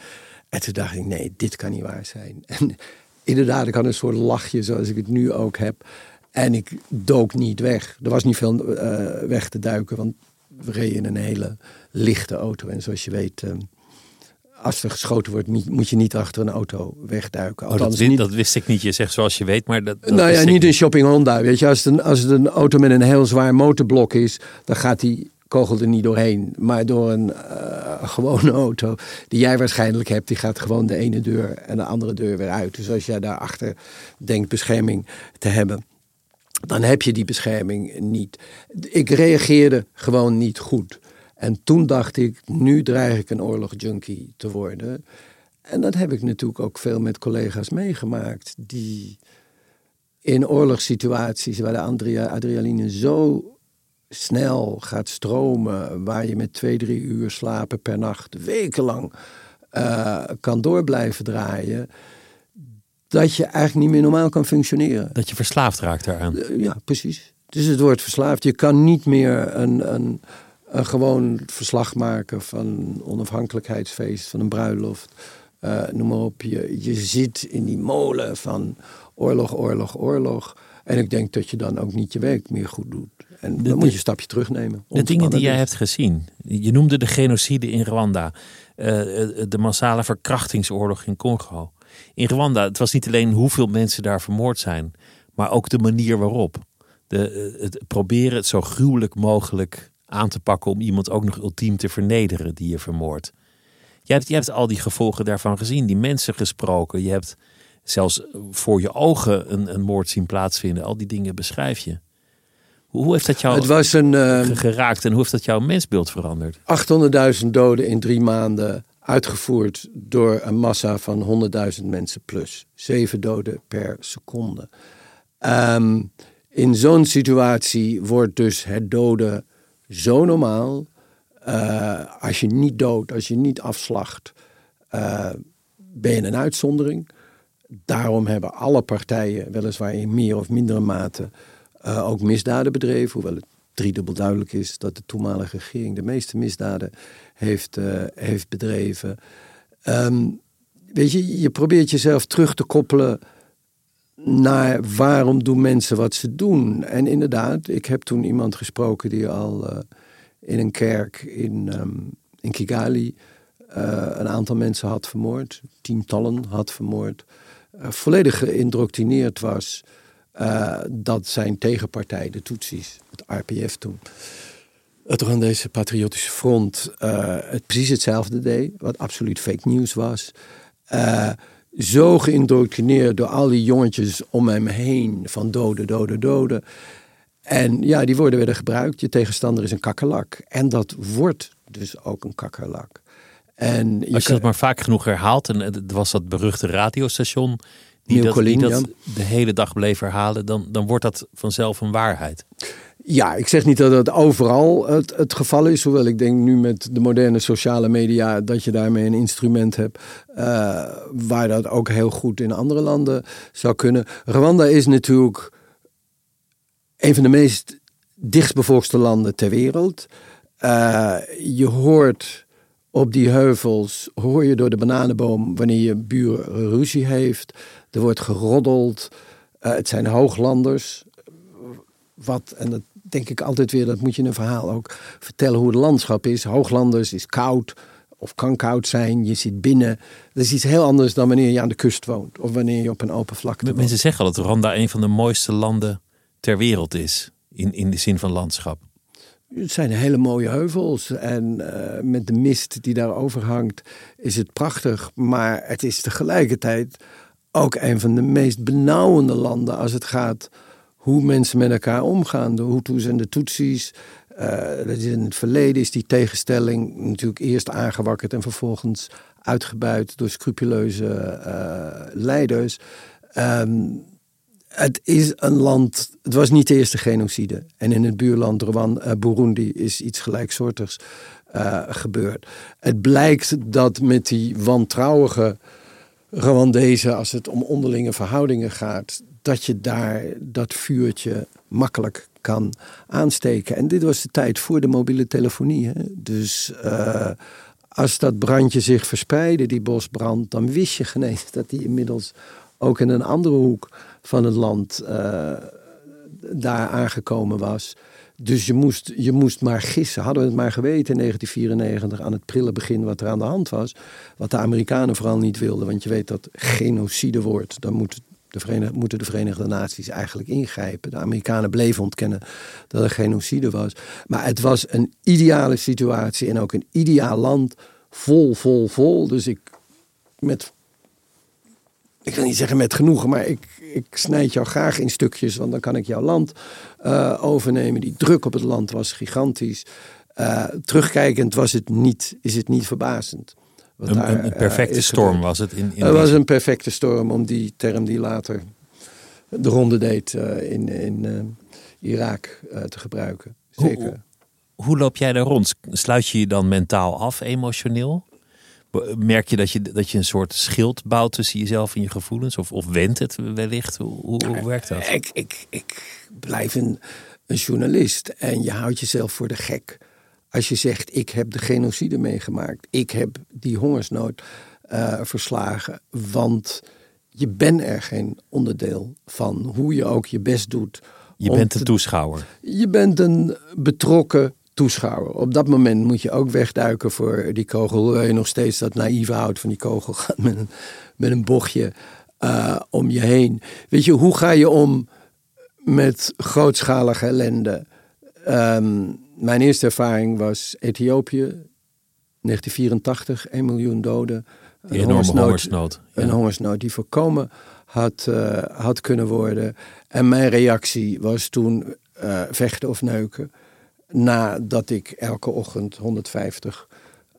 En toen dacht ik, nee, dit kan niet waar zijn. [laughs] En inderdaad, ik had een soort lachje zoals ik het nu ook heb. En ik dook niet weg. Er was niet veel uh, weg te duiken, want we reden in een hele lichte auto. En zoals je weet, uh, als er geschoten wordt, moet je niet achter een auto wegduiken. Oh, dat, niet... dat, wist ik niet. Je zegt zoals je weet, maar dat. dat nou ja, niet een shopping Honda. Weet je, als het, een, als het een auto met een heel zwaar motorblok is, dan gaat die kogel er niet doorheen. Maar door een uh, gewone auto die jij waarschijnlijk hebt, die gaat gewoon de ene deur en de andere deur weer uit. Dus als jij daarachter denkt bescherming te hebben dan heb je die bescherming niet. Ik reageerde gewoon niet goed. En toen dacht ik, nu dreig ik een oorlogjunkie te worden. En dat heb ik natuurlijk ook veel met collega's meegemaakt. Die in oorlogssituaties waar de adrenaline zo snel gaat stromen. Waar je met twee, drie uur slapen per nacht wekenlang uh, kan door blijven draaien dat je eigenlijk niet meer normaal kan functioneren. Dat je verslaafd raakt daaraan. Eh, ja, precies. Dus het wordt verslaafd. Je kan niet meer een, een, een gewoon verslag maken van onafhankelijkheidsfeest, van een bruiloft. Uh, noem maar op. Je, je zit in die molen van oorlog, oorlog, oorlog. En ik denk dat je dan ook niet je werk meer goed doet. En dan moet je een stapje terugnemen. De dingen die jij hebt gezien. Je noemde de genocide in Rwanda. Uh, de massale verkrachtingsoorlog in Congo in Rwanda, het was niet alleen hoeveel mensen daar vermoord zijn, maar ook de manier waarop. De, eh, het proberen het zo gruwelijk mogelijk aan te pakken om iemand ook nog ultiem te vernederen die je vermoordt. Je hebt, je hebt al die gevolgen daarvan gezien, die mensen gesproken. Je hebt zelfs voor je ogen een, een moord zien plaatsvinden. Al die dingen beschrijf je. Hoe heeft dat jou het was een, uh, geraakt en hoe heeft dat jouw mensbeeld veranderd? 800.000 doden in drie maanden uitgevoerd door een massa van 100.000 mensen plus. Zeven doden per seconde. Ehm, in zo'n situatie wordt dus het doden zo normaal. Uh, als je niet doodt, als je niet afslacht, uh, ben je een uitzondering. Daarom hebben alle partijen, weliswaar in meer of mindere mate, uh, ook misdaden bedreven. Hoewel het driedubbel duidelijk is dat de toenmalige regering de meeste misdaden heeft, heeft bedreven. Um, weet je, je probeert jezelf terug te koppelen naar waarom doen mensen wat ze doen. En inderdaad, ik heb toen iemand gesproken die al uh, in een kerk in, um, in Kigali uh, een aantal mensen had vermoord, tientallen had vermoord, volledig geïndoctrineerd was dat zijn tegenpartij, de Tutsis, het RPF toen, het Rwandese Patriotische Front, het precies hetzelfde deed, wat absoluut fake news was. Zo geïndoctrineerd door al die jongetjes om hem heen, van doden, doden, doden. En ja, die woorden werden gebruikt. Je tegenstander is een kakkerlak. En dat wordt dus ook een kakkerlak. En je Als je dat maar vaak genoeg herhaalt, en het was dat beruchte radiostation die dat, die dat de hele dag bleef herhalen, dan, dan wordt dat vanzelf een waarheid. Ja, ik zeg niet dat het overal het, het geval is. Hoewel ik denk nu met de moderne sociale media dat je daarmee een instrument hebt. Uh, waar dat ook heel goed in andere landen zou kunnen. Rwanda is natuurlijk een van de meest dichtstbevolkste landen ter wereld. Uh, je hoort op die heuvels, hoor je door de bananenboom wanneer je buur ruzie heeft. Er wordt geroddeld. Uh, het zijn hooglanders. Wat, en dat denk ik altijd weer, dat moet je in een verhaal ook vertellen hoe het landschap is. Hooglanders is koud of kan koud zijn. Je zit binnen. Dat is iets heel anders dan wanneer je aan de kust woont. Of wanneer je op een open vlakte woont. Mensen zeggen al dat Rwanda een van de mooiste landen ter wereld is. In, in de zin van landschap. Het zijn hele mooie heuvels en uh, met de mist die daarover hangt is het prachtig. Maar het is tegelijkertijd ook een van de meest benauwende landen als het gaat hoe mensen met elkaar omgaan. De Hutus en de Tutsis. Uh, in het verleden is die tegenstelling natuurlijk eerst aangewakkerd en vervolgens uitgebuit door scrupuleuze uh, leiders. Um, het is een land. Het was niet de eerste genocide. En in het buurland Rwanda, uh, Burundi is iets gelijksoortigs gebeurd. Het blijkt dat met die wantrouwige Rwandezen, als het om onderlinge verhoudingen gaat, dat je daar dat vuurtje makkelijk kan aansteken. En dit was de tijd voor de mobiele telefonie. Hè? Dus uh, als dat brandje zich verspreidde, die bosbrand, dan wist je genees [laughs] dat die inmiddels ook in een andere hoek van het land uh, daar aangekomen was. Dus je moest, je moest maar gissen. Hadden we het maar geweten in 1994 aan het prille begin wat er aan de hand was. Wat de Amerikanen vooral niet wilden. Want je weet dat genocide wordt. Dan moet de Verenigde, moeten de Verenigde Naties eigenlijk ingrijpen. De Amerikanen bleven ontkennen dat er genocide was. Maar het was een ideale situatie en ook een ideaal land. Vol, vol, vol. Dus ik met ik wil niet zeggen met genoegen, maar ik, ik snijd jou graag in stukjes, want dan kan ik jouw land uh, overnemen. Die druk op het land was gigantisch. Uh, terugkijkend was het niet, is het niet verbazend. Een, daar, een, perfecte storm was het. In, in het was een perfecte storm, om die term die later de ronde deed in, in Irak te gebruiken. Zeker. Hoe, hoe loop jij daar rond? Sluit je je dan mentaal af, emotioneel? Merk je dat, je dat je een soort schild bouwt tussen jezelf en je gevoelens? Of, of wendt het wellicht? Hoe, hoe, werkt dat? Ik, ik, ik blijf een, een journalist en je houdt jezelf voor de gek. Als je zegt, ik heb de genocide meegemaakt. Ik heb die hongersnood uh, verslagen. Want je bent er geen onderdeel van. Hoe je ook je best doet. Je bent een toeschouwer. Je bent een betrokken toeschouwer. Op dat moment moet je ook wegduiken voor die kogel. Hoewel je nog steeds dat naïeve hout van die kogel [laughs] gaat met een, met een bochtje uh, om je heen. Weet je, hoe ga je om met grootschalige ellende? Um, mijn eerste ervaring was Ethiopië, 1984, 1 miljoen doden. Die enorme hongersnood. hongersnood ja. Een hongersnood die voorkomen had, uh, had kunnen worden. En mijn reactie was toen uh, vechten of neuken nadat ik elke ochtend 150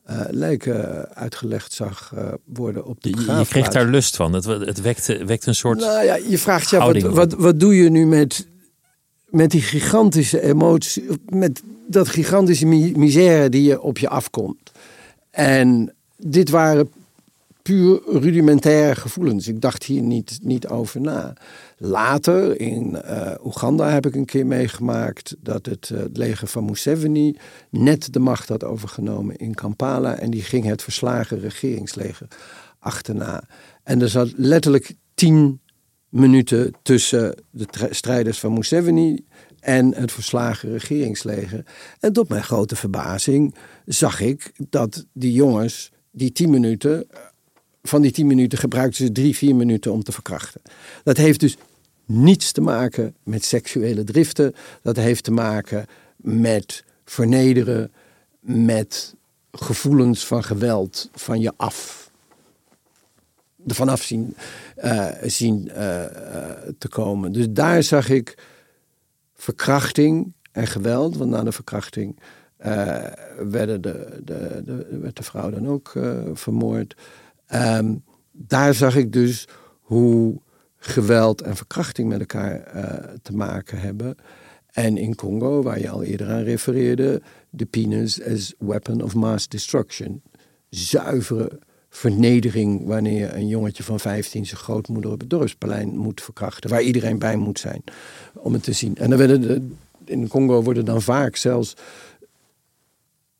uh, eh, lijken uitgelegd zag worden op de begraafplaats. Je kreeg daar lust van. Het, het wekte, wekte een soort. Nou ja, je vraagt je wat, wat, wat doe je nu met, met die gigantische emotie, met dat gigantische misère die je op je afkomt. En dit waren puur rudimentaire gevoelens. Ik dacht hier niet, niet over na. Later in uh, Oeganda heb ik een keer meegemaakt dat het, uh, het, leger van Museveni net de macht had overgenomen in Kampala. En die ging het verslagen regeringsleger achterna. En er zat letterlijk tien minuten tussen de strijders van Museveni en het verslagen regeringsleger. En tot mijn grote verbazing zag ik dat die jongens die tien minuten van die tien minuten gebruikten ze drie, vier minuten om te verkrachten. Dat heeft dus niets te maken met seksuele driften. Dat heeft te maken met vernederen, met gevoelens van geweld van je af. Er vanaf zien, uh, zien uh, te komen. Dus daar zag ik verkrachting en geweld. Want na de verkrachting werden de, de, de, werd de vrouw dan ook vermoord. Um, daar zag ik dus hoe geweld en verkrachting met elkaar te maken hebben. En in Congo, waar je al eerder aan refereerde, de penis as weapon of mass destruction. Zuivere vernedering wanneer een jongetje van 15 zijn grootmoeder op het dorpsplein moet verkrachten. Waar iedereen bij moet zijn om het te zien. En dan werden de, in Congo worden dan vaak zelfs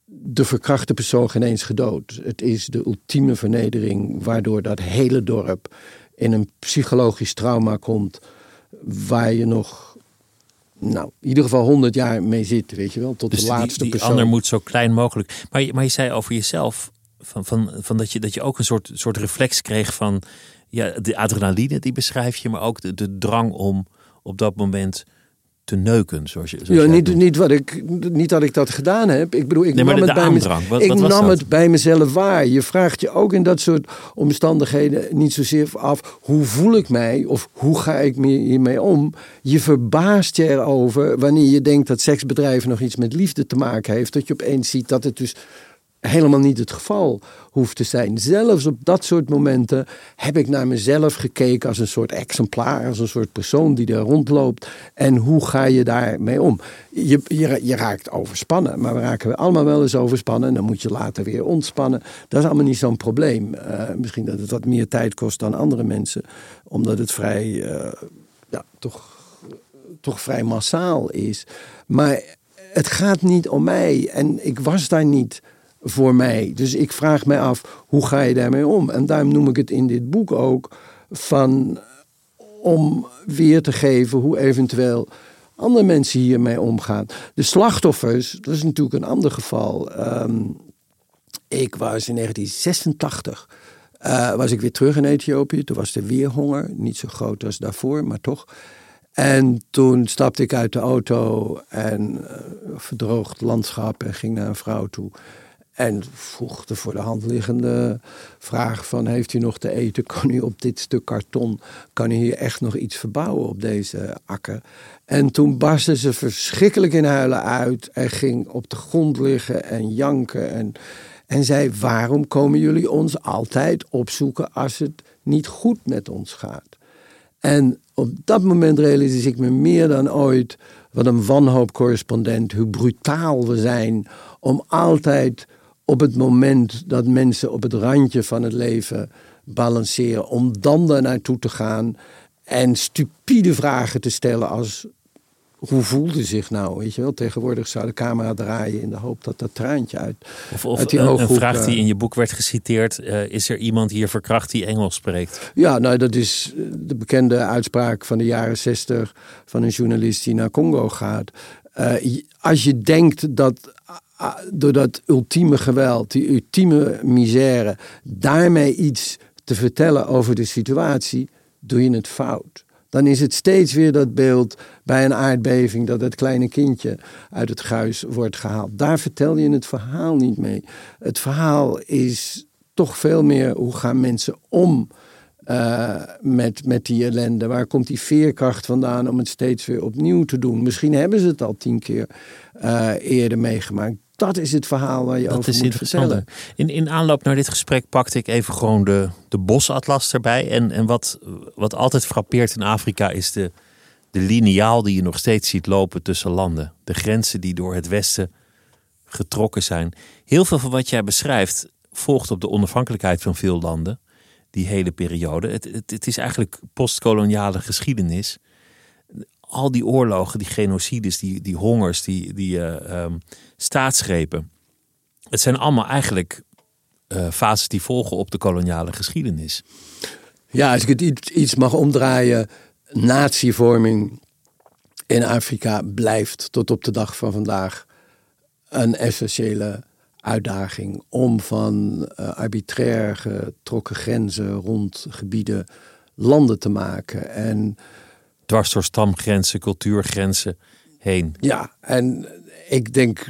de verkrachte persoon ineens gedood. Het is de ultieme vernedering waardoor dat hele dorp in een psychologisch trauma komt waar je nog, nou, in ieder geval honderd jaar mee zit, weet je wel, tot dus de laatste die, die persoon. ander moet zo klein mogelijk. Maar je, maar je zei over jezelf van, van, van dat, je, dat je ook een soort, soort reflex kreeg van ja, de adrenaline, die beschrijf je, maar ook de, de drang om op dat moment te neuken, zoals je. Zoals Ja, niet, niet, wat ik, niet dat ik dat gedaan heb. Ik bedoel, ik Nee, nam, de- het, de bij, mez- aandrang, wat- ik wat nam het bij mezelf waar. Je vraagt je ook in dat soort omstandigheden niet zozeer af hoe voel ik mij of hoe ga ik me- hiermee om. Je verbaast je erover wanneer je denkt dat seksbedrijven nog iets met liefde te maken heeft. Dat je opeens ziet dat het dus helemaal niet het geval hoeft te zijn. Zelfs op dat soort momenten heb ik naar mezelf gekeken als een soort exemplaar, als een soort persoon die er rondloopt. En hoe ga je daarmee om? Je, je, je raakt overspannen, maar we raken allemaal wel eens overspannen. En dan moet je later weer ontspannen. Dat is allemaal niet zo'n probleem. Eh, misschien dat het wat meer tijd kost dan andere mensen, omdat het vrij, eh, ja, toch toch vrij massaal is. Maar het gaat niet om mij en ik was daar niet voor mij. Dus ik vraag mij af, hoe ga je daarmee om? En daarom noem ik het in dit boek ook van om weer te geven hoe eventueel andere mensen hiermee omgaan. De slachtoffers, dat is natuurlijk een ander geval. Ehm, ik was in 1986 eh, was ik weer terug in Ethiopië. Toen was er weer honger, niet zo groot als daarvoor, maar toch. En toen stapte ik uit de auto en eh, verdroogd landschap en ging naar een vrouw toe. En vroeg de voor de hand liggende vraag van... heeft u nog te eten? [laughs] Kan u op dit stuk karton... kan u hier echt nog iets verbouwen op deze akker? En toen barstte ze verschrikkelijk in huilen uit... en ging op de grond liggen en janken... en, en zei, waarom komen jullie ons altijd opzoeken... als het niet goed met ons gaat? En op dat moment realiseerde ik me meer dan ooit wat een wanhoopcorrespondent, hoe brutaal we zijn om altijd op het moment dat mensen op het randje van het leven balanceren, om dan daar naartoe te gaan en stupide vragen te stellen als hoe voelde zich nou? Weet je wel, tegenwoordig zou de camera draaien in de hoop dat dat traantje uit. Of, of uit die een, vraag die eh, in je boek werd geciteerd: eh, is er iemand hier verkracht die Engels spreekt? Ja, nou, dat is de bekende uitspraak van de jaren zestig van een journalist die naar Congo gaat. Eh, als je denkt dat door dat ultieme geweld, die ultieme misère, daarmee iets te vertellen over de situatie, doe je het fout. Dan is het steeds weer dat beeld bij een aardbeving dat het kleine kindje uit het gruis wordt gehaald. Daar vertel je het verhaal niet mee. Het verhaal is toch veel meer hoe gaan mensen om eh, met, met die ellende? Waar komt die veerkracht vandaan om het steeds weer opnieuw te doen? Misschien hebben ze het al tien keer eh, eerder meegemaakt. Dat is het verhaal waar je Dat over moet vertellen. In, in aanloop naar dit gesprek pakte ik even gewoon de, de bosatlas erbij. En, en wat, wat altijd frappeert in Afrika is de, de lineaal die je nog steeds ziet lopen tussen landen. De grenzen die door het Westen getrokken zijn. Heel veel van wat jij beschrijft volgt op de onafhankelijkheid van veel landen. Die hele periode. Het, het, het is eigenlijk postkoloniale geschiedenis. Al die oorlogen, die genocides, die, die hongers, die, die eh, ehm, staatsgrepen. Het zijn allemaal eigenlijk eh, fases die volgen op de koloniale geschiedenis. Ja, als ik het iets, iets mag omdraaien, natievorming in Afrika blijft tot op de dag van vandaag een essentiële uitdaging om van eh, arbitrair getrokken grenzen rond gebieden landen te maken. En Dwars door stamgrenzen, cultuurgrenzen heen. ja, en ik denk,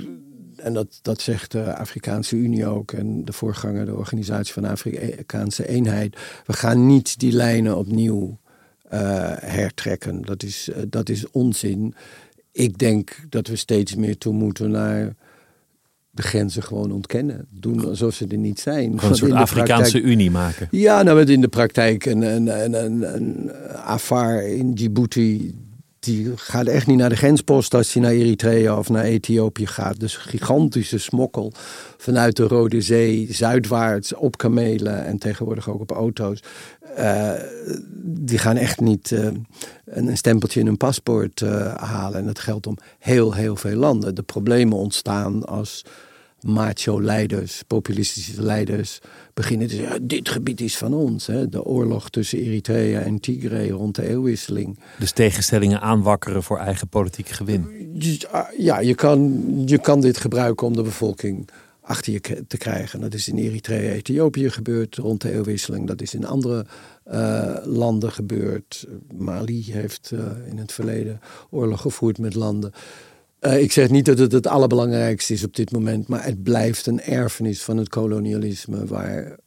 en dat, dat zegt de Afrikaanse Unie ook en de voorganger, de Organisatie van de Afrikaanse Eenheid, we gaan niet die lijnen opnieuw eh, hertrekken. Dat is, eh, dat is onzin. Ik denk dat we steeds meer toe moeten naar de grenzen gewoon ontkennen. Doen alsof ze er niet zijn. Gewoon een soort Afrikaanse praktijk- Unie maken. ja, nou, wat in de praktijk een, een, een, een, een Afar in Djibouti... die gaat echt niet naar de grenspost als hij naar Eritrea of naar Ethiopië gaat. Dus gigantische smokkel vanuit de Rode Zee, zuidwaarts, op kamelen... en tegenwoordig ook op auto's. Eh, die gaan echt niet eh, een, een stempeltje in hun paspoort eh, halen. En dat geldt om heel, heel veel landen. De problemen ontstaan als macho-leiders, populistische leiders, beginnen te zeggen: dit gebied is van ons. Hè? De oorlog tussen Eritrea en Tigray rond de eeuwwisseling. Dus tegenstellingen aanwakkeren voor eigen politiek gewin. Dus, ah, ja, je kan, je kan dit gebruiken om de bevolking achter je te krijgen. Dat is in Eritrea, Ethiopië gebeurd rond de eeuwwisseling. Dat is in andere uh, landen gebeurd. Mali heeft uh, in het verleden oorlog gevoerd met landen. Uh, ik zeg niet dat het het allerbelangrijkste is op dit moment, maar het blijft een erfenis van het kolonialisme waar,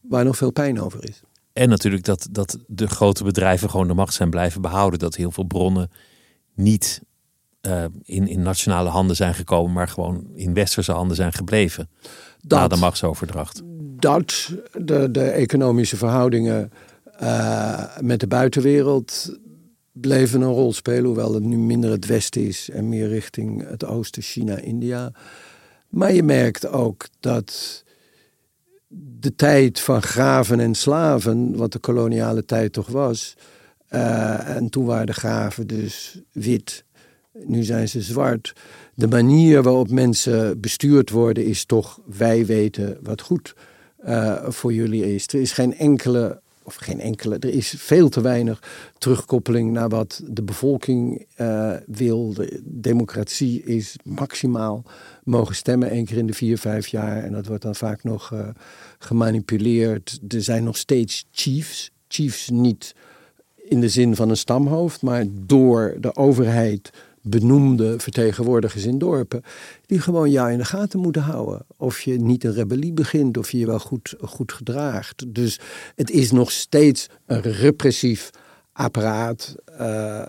waar nog veel pijn over is. En natuurlijk dat, dat de grote bedrijven gewoon de macht zijn blijven behouden. Dat heel veel bronnen niet uh, in, in nationale handen zijn gekomen, maar gewoon in westerse handen zijn gebleven. Dat, na de machtsoverdracht. Dat de, de economische verhoudingen uh, met de buitenwereld bleven een rol spelen, hoewel het nu minder het westen is en meer richting het oosten, China, India. Maar je merkt ook dat de tijd van graven en slaven, wat de koloniale tijd toch was, uh, en toen waren de graven dus wit nu zijn ze zwart. De manier waarop mensen bestuurd worden is toch wij weten wat goed uh, voor jullie is. Er is geen enkele, of geen enkele, er is veel te weinig terugkoppeling naar wat de bevolking uh, wil. De democratie is maximaal mogen stemmen één keer in de vier, vijf jaar. En dat wordt dan vaak nog uh, gemanipuleerd. Er zijn nog steeds chiefs. Chiefs niet in de zin van een stamhoofd, maar door de overheid benoemde vertegenwoordigers in dorpen, die gewoon jou in de gaten moeten houden. Of je niet een rebellie begint, of je je wel goed, goed gedraagt. Dus het is nog steeds een repressief apparaat. Uh,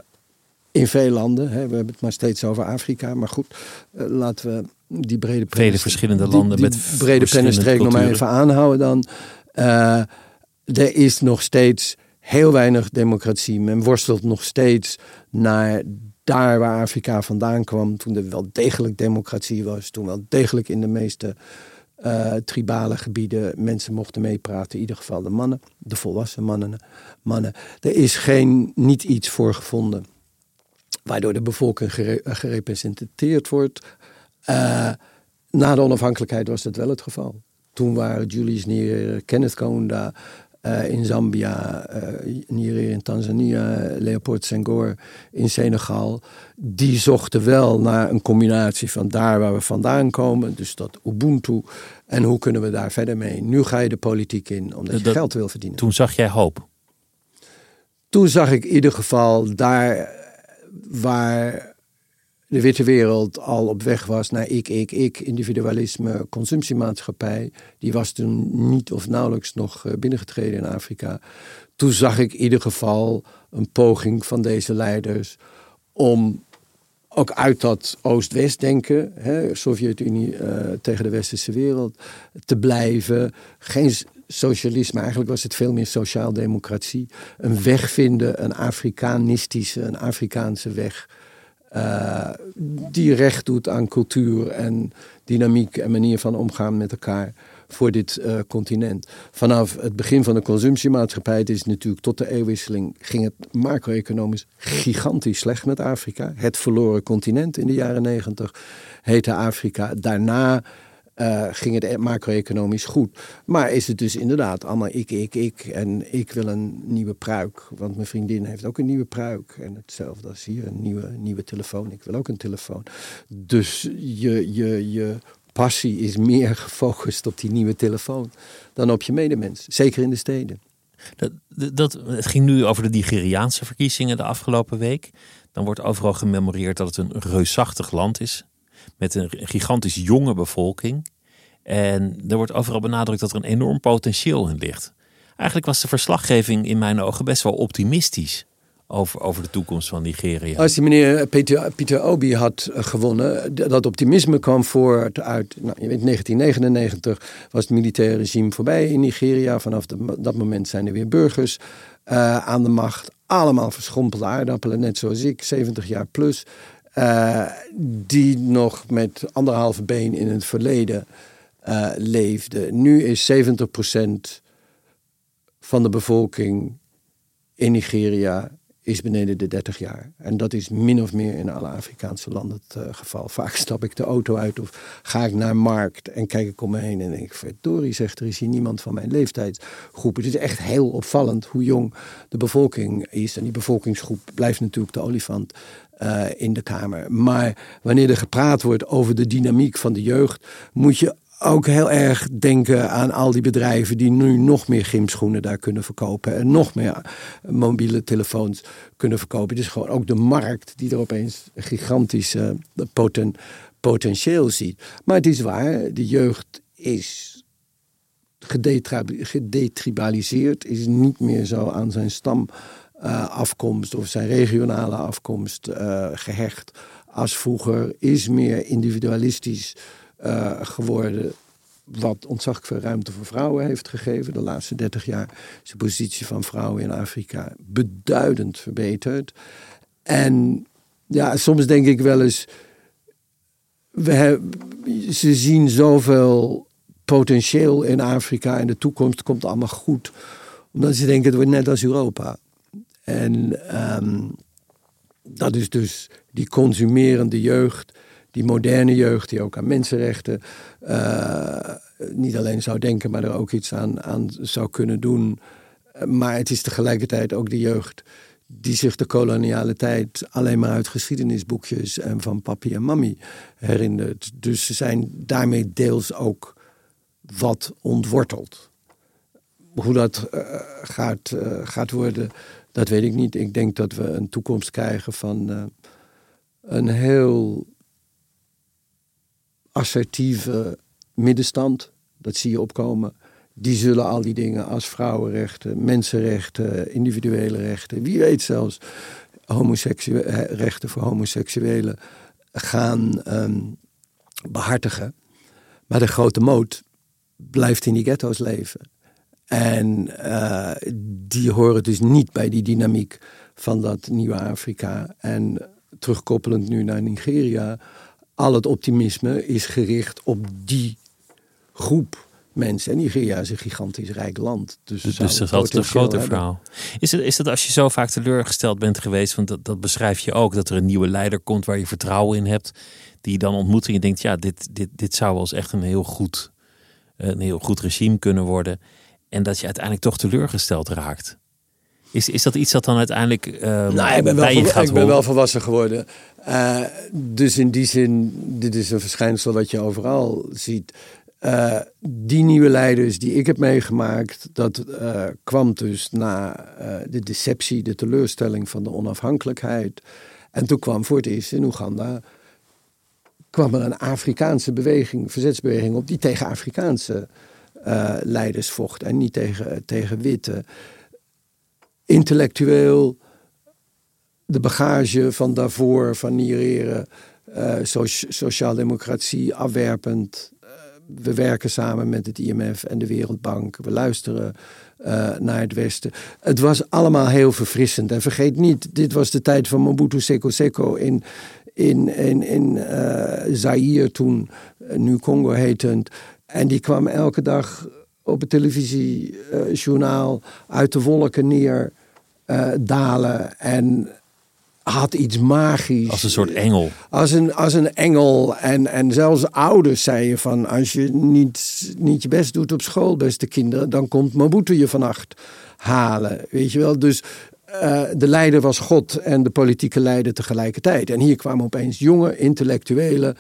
in veel landen. Hè. We hebben het maar steeds over Afrika. Maar goed, uh, laten we die brede Vele verschillende landen die, die met brede pennenstreek nog maar even aanhouden dan. Uh, er is nog steeds heel weinig democratie. Men worstelt nog steeds naar daar waar Afrika vandaan kwam, toen er wel degelijk democratie was, toen wel degelijk in de meeste uh, tribale gebieden mensen mochten meepraten, in ieder geval de mannen, de volwassen mannen. mannen. Er is geen, niet iets voor gevonden waardoor de bevolking gere, gerepresenteerd wordt. Uh, na de onafhankelijkheid was dat wel het geval. Toen waren Julius Nyerere, Kenneth Kaunda, uh, in Zambia, uh, hier in Tanzania, Leopold Senghor in Senegal. Die zochten wel naar een combinatie van daar waar we vandaan komen, dus dat Ubuntu. En hoe kunnen we daar verder mee? Nu ga je de politiek in, omdat je geld wil verdienen. Toen zag jij hoop? Toen zag ik in ieder geval daar waar de witte wereld al op weg was naar ik, ik, ik, individualisme, consumptiemaatschappij. Die was toen niet of nauwelijks nog eh, binnengetreden in Afrika. Toen zag ik in ieder geval een poging van deze leiders om ook uit dat Oost-West denken, Sovjet-Unie uh, tegen de westerse wereld, te blijven. Geen socialisme, eigenlijk was het veel meer sociaal-democratie. Een weg vinden, een Afrikanistische, een Afrikaanse weg uh, die recht doet aan cultuur en dynamiek en manier van omgaan met elkaar voor dit uh, continent. Vanaf het begin van de consumptiemaatschappij, is natuurlijk tot de eeuwwisseling, ging het macro-economisch gigantisch slecht met Afrika. Het verloren continent in de jaren negentig heette Afrika. Daarna uh, ging het macro-economisch goed. Maar is het dus inderdaad allemaal ik, ik, ik. En ik wil een nieuwe pruik. Want mijn vriendin heeft ook een nieuwe pruik. En hetzelfde als hier, een nieuwe, nieuwe telefoon. Ik wil ook een telefoon. Dus je, je, je passie is meer [laughs] gefocust op die nieuwe telefoon dan op je medemens. Zeker in de steden. Dat, dat, het ging nu over de Nigeriaanse verkiezingen de afgelopen week. Dan wordt overal gememoreerd dat het een reusachtig land is met een gigantisch jonge bevolking. En er wordt overal benadrukt dat er een enorm potentieel in ligt. Eigenlijk was de verslaggeving in mijn ogen best wel optimistisch over, over de toekomst van Nigeria. Als die meneer Peter, Peter Obi had eh, gewonnen, dat optimisme kwam voort uit. Nou, je weet, 1999 was het militaire regime voorbij in Nigeria. Vanaf dat moment zijn er weer burgers uh, aan de macht. Allemaal verschrompelde aardappelen, net zoals ik, 70 jaar plus. Uh, die nog met anderhalve been in het verleden uh, leefde. Nu is 70% van de bevolking in Nigeria is beneden de 30 jaar. En dat is min of meer in alle Afrikaanse landen het uh, geval. Vaak stap ik de auto uit of ga ik naar markt en kijk ik om me heen en denk ik, verdorie zegt, er is hier niemand van mijn leeftijdsgroep. Het is echt heel opvallend hoe jong de bevolking is. En die bevolkingsgroep blijft natuurlijk de olifant uh, in de Kamer. Maar wanneer er gepraat wordt over de dynamiek van de jeugd, moet je ook heel erg denken aan al die bedrijven die nu nog meer gymschoenen daar kunnen verkopen. En nog meer mobiele telefoons kunnen verkopen. Is gewoon ook de markt die er opeens een gigantisch poten, potentieel ziet. Maar het is waar, de jeugd is gedetribaliseerd, is niet meer zo aan zijn stamafkomst of zijn regionale afkomst uh, gehecht als vroeger, is meer individualistisch uh, geworden. Wat ontzaglijk veel ruimte voor vrouwen heeft gegeven. De laatste 30 jaar is de positie van vrouwen in Afrika beduidend verbeterd. En ja, soms denk ik wel eens. We hebben, ze zien zoveel potentieel in Afrika in de toekomst komt allemaal goed. Omdat ze denken, het wordt net als Europa. En ehm, dat is dus die consumerende jeugd, die moderne jeugd, die ook aan mensenrechten uh, niet alleen zou denken, maar er ook iets aan, aan zou kunnen doen. Maar het is tegelijkertijd ook de jeugd die zich de koloniale tijd alleen maar uit geschiedenisboekjes en van papi en mami herinnert. Dus ze zijn daarmee deels ook wat ontwortelt. Hoe dat uh, gaat, uh, gaat worden, dat weet ik niet. Ik denk dat we een toekomst krijgen van uh, een heel assertieve middenstand. Dat zie je opkomen. Die zullen al die dingen als vrouwenrechten, mensenrechten, individuele rechten, wie weet zelfs rechten voor homoseksuelen gaan um, behartigen. Maar de grote moot blijft in die ghetto's leven. En uh, die horen dus niet bij die dynamiek van dat nieuwe Afrika. En terugkoppelend nu naar Nigeria, al het optimisme is gericht op die groep mensen. En Nigeria is een gigantisch rijk land. Dus, dus, dus dat is altijd een grote verhaal. Is het, is het als je zo vaak teleurgesteld bent geweest, want dat, dat beschrijf je ook, dat er een nieuwe leider komt waar je vertrouwen in hebt, die je dan ontmoet en je denkt, ja, dit, dit, dit zou wel eens echt een heel goed een heel goed regime kunnen worden. En dat je uiteindelijk toch teleurgesteld raakt. Is, is dat iets dat dan uiteindelijk uh, nou, ik ben wel, Ik ben wel volwassen geworden. Uh, dus in die zin, dit is een verschijnsel wat je overal ziet. Uh, die nieuwe leiders die ik heb meegemaakt, dat kwam dus na de deceptie, de teleurstelling van de onafhankelijkheid. En toen kwam voor het eerst in Oeganda kwam er een Afrikaanse beweging, verzetsbeweging op, die tegen Afrikaanse uh, leiders vocht en niet tegen, tegen witte. Intellectueel, de bagage van daarvoor, van Niereren, uh, so sociaaldemocratie afwerpend. Uh, we werken samen met het IMF en de Wereldbank. We luisteren naar het Westen. Het was allemaal heel verfrissend. En vergeet niet, dit was de tijd van Mobutu Seko Seko in in, in, in Zaire toen, eh, nu Congo hetend. En die kwam elke dag op het televisiejournaal uit de wolken neer uh, dalen. En had iets magisch. Als een soort engel. Als een, als een engel. En, en zelfs ouders zeiden van... als je niet, niet je best doet op school, beste kinderen... dan komt Mobutu je vannacht halen. Weet je wel? Dus uh, de leider was God en de politieke leider tegelijkertijd. En hier kwamen opeens jonge, intellectuele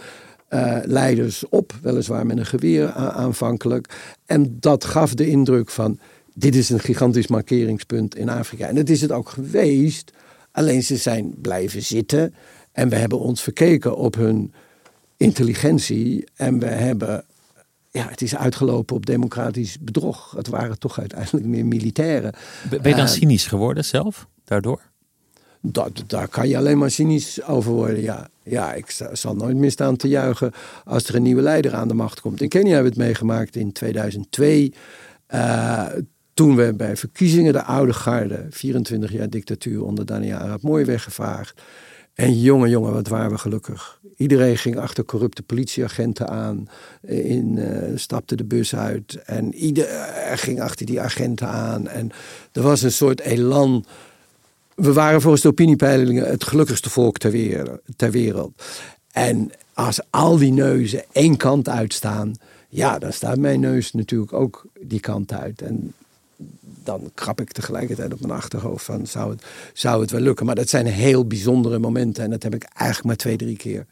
uh, leiders op, weliswaar met een geweer aanvankelijk. En dat gaf de indruk van, dit is een gigantisch markeringspunt in Afrika. En dat is het ook geweest, alleen ze zijn blijven zitten. En we hebben ons verkeken op hun intelligentie. En we hebben ja, het is uitgelopen op democratisch bedrog. Het waren toch uiteindelijk meer militairen. Ben je dan uh, cynisch geworden zelf, daardoor? Dat, daar kan je alleen maar cynisch over worden, ja. Ja, ik zal nooit meer staan te juichen als er een nieuwe leider aan de macht komt. In Kenia hebben we het meegemaakt in 2002. Uh, toen we bij verkiezingen de oude garde, 24 jaar dictatuur onder Daniel Arab Mooi weggevaagd. En jongen, jongen, wat waren we gelukkig. Iedereen ging achter corrupte politieagenten aan, in, uh, stapte de bus uit en iedereen ging achter die agenten aan. En er was een soort elan. We waren volgens de opiniepeilingen het gelukkigste volk ter wereld. En als al die neuzen één kant uitstaan, ja, dan staat mijn neus natuurlijk ook die kant uit. En dan krap ik tegelijkertijd op mijn achterhoofd van zou het, zou het wel lukken. Maar dat zijn heel bijzondere momenten en dat heb ik eigenlijk maar twee, drie keer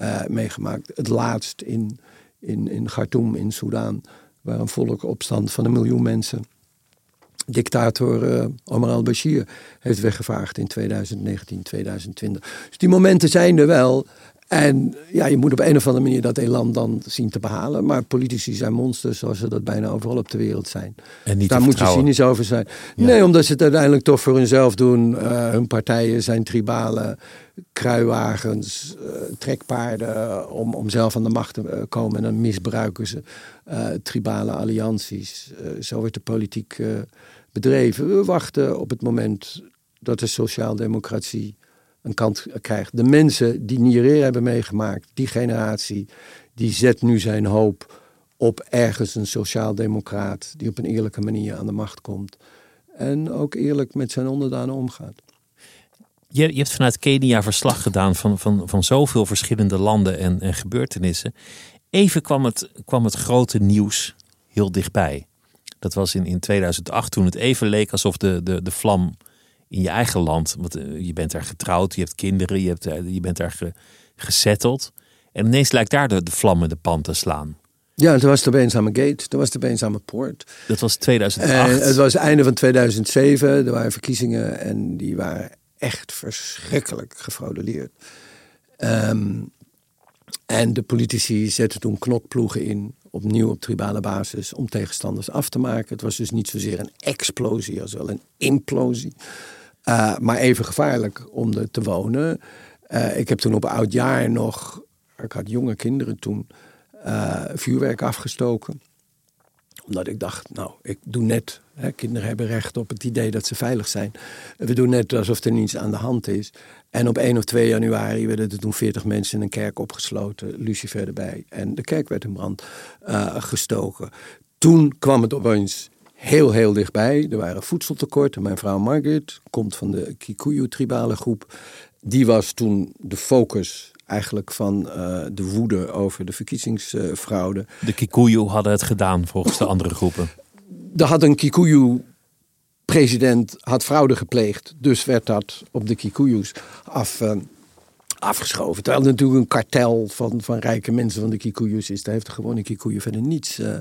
uh, meegemaakt. Het laatst in, in, in Khartoum in Soudaan, waar een volkopstand van een miljoen mensen dictator uh, Omar al-Bashir heeft weggevaagd in 2019, 2020. Dus die momenten zijn er wel. En ja, je moet op een of andere manier dat elan dan zien te behalen. Maar politici zijn monsters zoals ze dat bijna overal op de wereld zijn. En niet Daar moet je cynisch over zijn. Nee, omdat ze het uiteindelijk toch voor hunzelf doen. Uh, hun partijen zijn tribale kruiwagens, uh, trekpaarden om, om zelf aan de macht te komen. En dan misbruiken ze tribale allianties. zo wordt de politiek bedreven. We wachten op het moment dat de sociaaldemocratie een kant krijgt. De mensen die Nyerere hebben meegemaakt, die generatie, die zet nu zijn hoop op ergens een sociaaldemocraat die op een eerlijke manier aan de macht komt. En ook eerlijk met zijn onderdanen omgaat. Je, je hebt vanuit Kenia verslag gedaan van, van, van zoveel verschillende landen en, en gebeurtenissen. Even kwam het, kwam het grote nieuws heel dichtbij. Dat was in, in 2008 toen het even leek alsof de, de, de vlam in je eigen land. Want eh, je bent daar getrouwd, je hebt kinderen, je, hebt, je bent daar ge, gesetteld. En ineens lijkt daar de, de vlam in de pan te slaan. Ja, het was de Beenzame Gate, dat was de Beenzame Poort. Dat was 2008. En het was het einde van 2007, er waren verkiezingen en die waren echt verschrikkelijk gefrauduleerd. Um, en de politici zetten toen knokploegen in, opnieuw op tribale basis, om tegenstanders af te maken. Het was dus niet zozeer een explosie als wel een implosie. Uh, maar even gevaarlijk om er te wonen. Uh, ik heb toen op oud jaar nog, ik had jonge kinderen toen, uh, vuurwerk afgestoken omdat ik dacht, nou, ik doe net. Hè, kinderen hebben recht op het idee dat ze veilig zijn. We doen net alsof er niets aan de hand is. En op 1 of 2 januari werden er toen 40 mensen in een kerk opgesloten. Lucifer erbij. En de kerk werd in brand uh, gestoken. Toen kwam het opeens heel, heel dichtbij. Er waren voedseltekorten. Mijn vrouw Margaret komt van de Kikuyu-tribale groep. Die was toen de focus eigenlijk van uh, de woede over de verkiezingsfraude. De Kikuyu hadden het gedaan volgens de andere groepen. Er had een Kikuyu president had fraude gepleegd, dus werd dat op de Kikuyus af, uh, afgeschoven. Terwijl er natuurlijk een kartel van, van rijke mensen van de Kikuyus is. Daar heeft de gewone Kikuyu verder niets uh,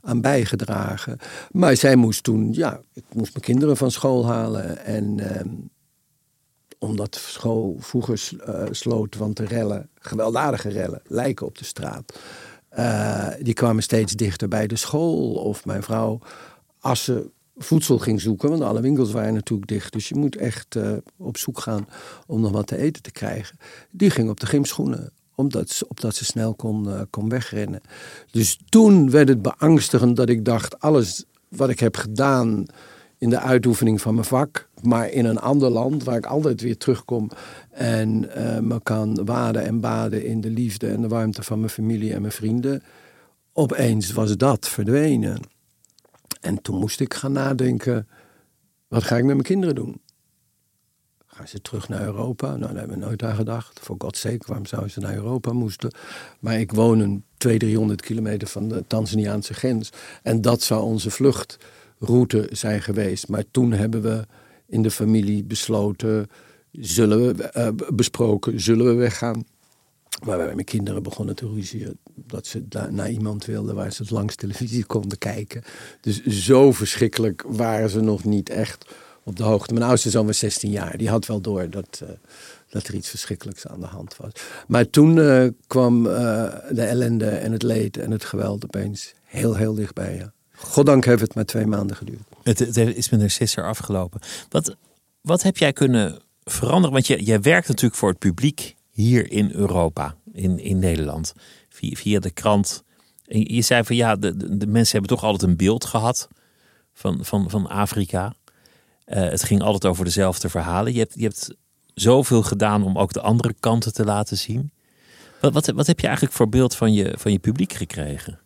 aan bijgedragen. Maar zij moest toen, ja, ik moest mijn kinderen van school halen en ehm, omdat school vroeger uh, sloot, want de rellen, gewelddadige rellen, lijken op de straat. Uh, die kwamen steeds dichter bij de school. Of mijn vrouw, als ze voedsel ging zoeken, want alle winkels waren natuurlijk dicht. Dus je moet echt uh, op zoek gaan om nog wat te eten te krijgen. Die ging op de gymschoenen omdat ze, opdat ze snel kon, uh, kon wegrennen. Dus toen werd het beangstigend dat ik dacht: alles wat ik heb gedaan in de uitoefening van mijn vak, maar in een ander land waar ik altijd weer terugkom en uh, me kan waden en baden in de liefde en de warmte van mijn familie en mijn vrienden. Opeens was dat verdwenen. En toen moest ik gaan nadenken: wat ga ik met mijn kinderen doen? Gaan ze terug naar Europa? Nou, daar hebben we nooit aan gedacht. Voor Gods sake, waarom zouden ze naar Europa moesten? Maar ik woon een 200, 300 kilometer van de Tanzaniaanse grens. En dat zou onze vlucht route zijn geweest. Maar toen hebben we in de familie besloten, zullen we, uh, besproken, zullen we weggaan. Maar wij mijn kinderen begonnen te ruzien dat ze naar iemand wilden waar ze langs televisie konden kijken. Dus zo verschrikkelijk waren ze nog niet echt op de hoogte. Mijn oudste zoon was 16 jaar. Die had wel door dat, uh, dat er iets verschrikkelijks aan de hand was. Maar toen uh, kwam de ellende en het leed en het geweld opeens heel, heel dichtbij. Ja. Goddank heeft het maar twee maanden geduurd. Het, is met een sisser afgelopen. Wat, wat heb jij kunnen veranderen? Want jij werkt natuurlijk voor het publiek hier in Europa, in, in Nederland, via, de krant. Je zei van ja, de, de, mensen hebben toch altijd een beeld gehad van, van, van Afrika. Uh, het ging altijd over dezelfde verhalen. Je hebt, je hebt zoveel gedaan om ook de andere kanten te laten zien. Wat, wat, heb je eigenlijk voor beeld van je, van je publiek gekregen?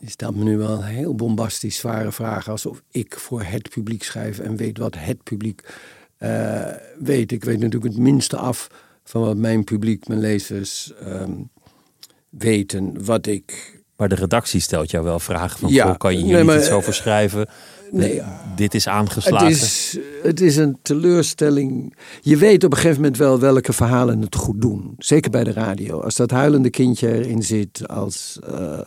Je stelt me nu wel een heel bombastisch zware vraag. Alsof ik voor het publiek schrijf en weet wat het publiek uh, weet. Ik weet natuurlijk het minste af van wat mijn publiek, mijn lezers um, weten. Wat ik Maar de redactie stelt jou wel vragen van... Ja, kan je hier nee, niet maar- iets over schrijven? Nee, Dit is aangeslagen. Het is, het is een teleurstelling. Je weet op een gegeven moment wel welke verhalen het goed doen. Zeker bij de radio. Als dat huilende kindje erin zit, als eh,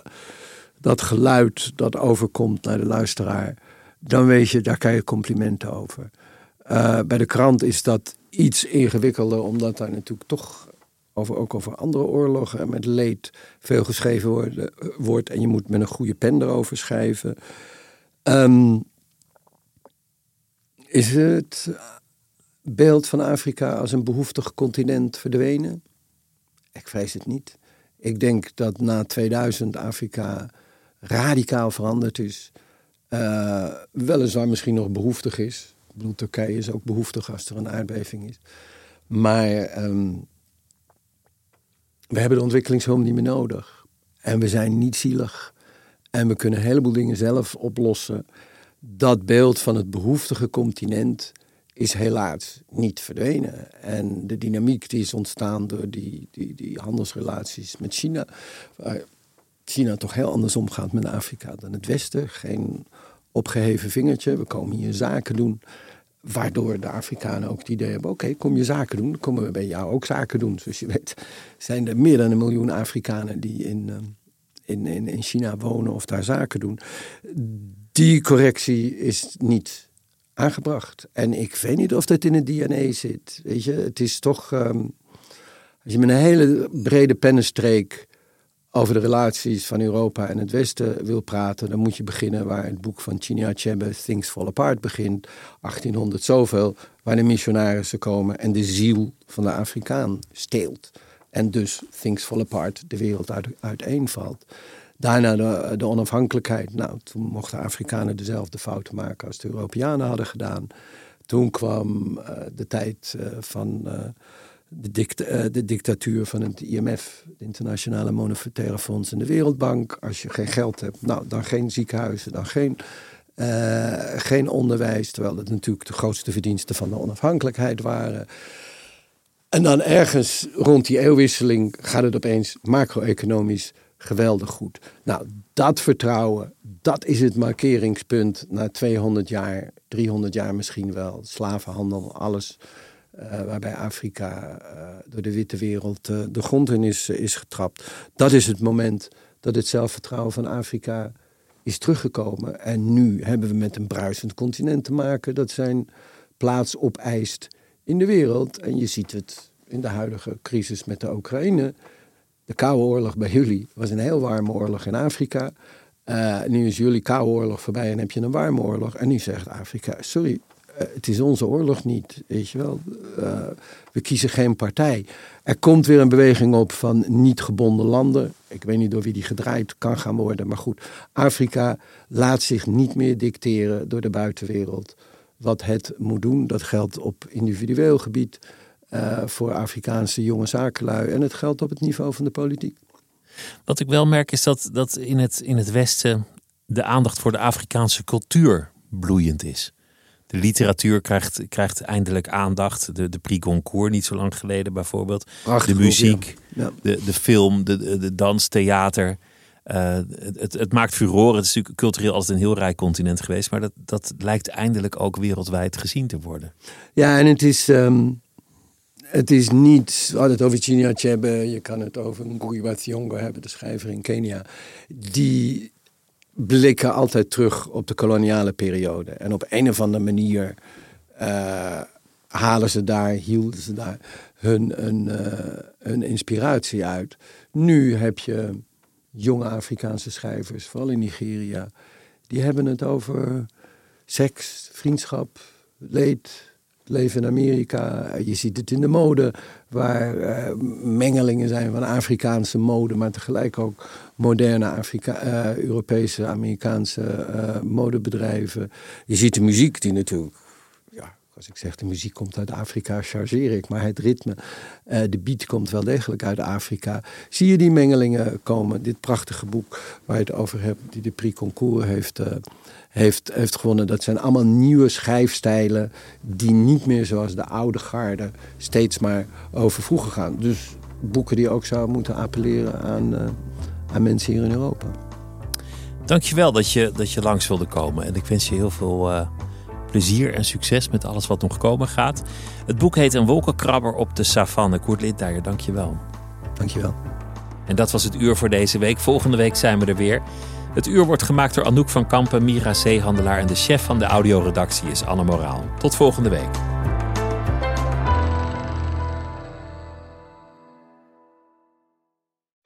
dat geluid dat overkomt naar de luisteraar, dan weet je, daar kan je complimenten over. Eh, bij de krant is dat iets ingewikkelder, omdat daar natuurlijk toch over, ook over andere oorlogen en met leed veel geschreven wordt. En je moet met een goede pen erover schrijven. Ehm, is het beeld van Afrika als een behoeftig continent verdwenen? Ik vrees het niet. Ik denk dat na 2000 Afrika radicaal veranderd is. Eh, weliswaar misschien nog behoeftig is. Ik Turkije is ook behoeftig als er een aardbeving is. Maar ehm, we hebben de ontwikkelingshulp niet meer nodig. En we zijn niet zielig. En we kunnen een heleboel dingen zelf oplossen. Dat beeld van het behoeftige continent is helaas niet verdwenen. En de dynamiek die is ontstaan door die, die, die handelsrelaties met China. Waar China toch heel anders omgaat met Afrika dan het Westen. Geen opgeheven vingertje. We komen hier zaken doen. Waardoor de Afrikanen ook het idee hebben: oké, kom je zaken doen, komen we bij jou ook zaken doen. Zoals je weet, zijn er meer dan een miljoen Afrikanen die in, eh, in, in, in China wonen of daar zaken doen. Die correctie is niet aangebracht. En ik weet niet of dat in het DNA zit. Weet je, het is toch. ehm, als je met een hele brede pennenstreek over de relaties van Europa en het Westen wil praten, dan moet je beginnen waar het boek van Chinya Achebe, Things Fall Apart, begint. 1800 zoveel, waar de missionarissen komen en de ziel van de Afrikaan steelt. En dus Things Fall Apart, de wereld uit, uiteenvalt. Daarna de, de onafhankelijkheid. Nou, toen mochten Afrikanen dezelfde fouten maken als de Europeanen hadden gedaan. Toen kwam eh, de tijd eh, van eh, de, eh, de dictatuur van het IMF, het Internationale Monetaire Fonds en de Wereldbank. Als je geen geld hebt, nou, dan geen ziekenhuizen, dan geen, eh, geen onderwijs. Terwijl dat natuurlijk de grootste verdiensten van de onafhankelijkheid waren. En dan ergens rond die eeuwwisseling gaat het opeens macro-economisch geweldig goed. Nou, dat vertrouwen, dat is het markeringspunt na 200 jaar, 300 jaar misschien wel. Slavenhandel, alles eh, waarbij Afrika eh, door de witte wereld eh, de grond in is, is getrapt. Dat is het moment dat het zelfvertrouwen van Afrika is teruggekomen. En nu hebben we met een bruisend continent te maken dat zijn plaats opeist in de wereld. En je ziet het in de huidige crisis met de Oekraïne. De Koude Oorlog bij jullie was een heel warme oorlog in Afrika. Nu is jullie Koude Oorlog voorbij en heb je een warme oorlog. En nu zegt Afrika, sorry, het is onze oorlog niet, weet je wel. Eh, we kiezen geen partij. Er komt weer een beweging op van niet gebonden landen. Ik weet niet door wie die gedraaid kan gaan worden. Maar goed, Afrika laat zich niet meer dicteren door de buitenwereld wat het moet doen. Dat geldt op individueel gebied eh, voor Afrikaanse jonge zakenlui. En het geldt op het niveau van de politiek. Wat ik wel merk is dat, dat in, het, in het Westen de aandacht voor de Afrikaanse cultuur bloeiend is. De literatuur krijgt, krijgt eindelijk aandacht. De, de Prix Goncourt niet zo lang geleden bijvoorbeeld. Prachtig de muziek, ja. Ja. de, de film, de, de, de dans, theater. Eh, het, het, maakt furoren. Het is natuurlijk cultureel altijd een heel rijk continent geweest. Maar dat, dat lijkt eindelijk ook wereldwijd gezien te worden. Ja, en het is, ehm, het is niet. We hadden het over Chinya Achebe, je kan het over Ngugi wa Thiong'o hebben, de schrijver in Kenia. Die blikken altijd terug op de koloniale periode. En op een of andere manier eh, halen ze daar, hielden ze daar hun, hun, eh, hun inspiratie uit. Nu heb je jonge Afrikaanse schrijvers, vooral in Nigeria, die hebben het over seks, vriendschap, leed, leven in Amerika. Je ziet het in de mode, waar eh, mengelingen zijn van Afrikaanse mode, maar tegelijk ook moderne Afrika eh, Europese, Amerikaanse eh, modebedrijven. Je ziet de muziek die natuurlijk, ja, als ik zeg de muziek komt uit Afrika, chargeer ik, maar het ritme, de beat komt wel degelijk uit Afrika. Zie je die mengelingen komen? Dit prachtige boek waar je het over hebt, die de Prix Concours heeft, heeft, heeft gewonnen. Dat zijn allemaal nieuwe schrijfstijlen die niet meer zoals de oude garde steeds maar over vroeger gaan. Dus boeken die ook zouden moeten appelleren aan, eh, aan mensen hier in Europa. Dankjewel dat je, dat je langs wilde komen. En ik wens je heel veel uh, plezier en succes met alles wat nog komen gaat. Het boek heet Een wolkenkrabber op de savanne. Koert Lindeijer, dankjewel. Dankjewel. En dat was het uur voor deze week. Volgende week zijn we er weer. Het uur wordt gemaakt door Anouk van Kampen, Mira Zeehandelaar... en de chef van de audioredactie is Anne Moraal. Tot volgende week.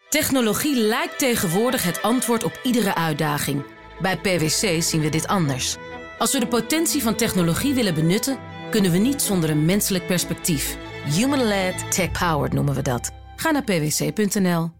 Technologie lijkt tegenwoordig het antwoord op iedere uitdaging. Bij PwC zien we dit anders. Als we de potentie van technologie willen benutten, kunnen we niet zonder een menselijk perspectief. Human-led, tech-powered noemen we dat. Ga naar pwc.nl.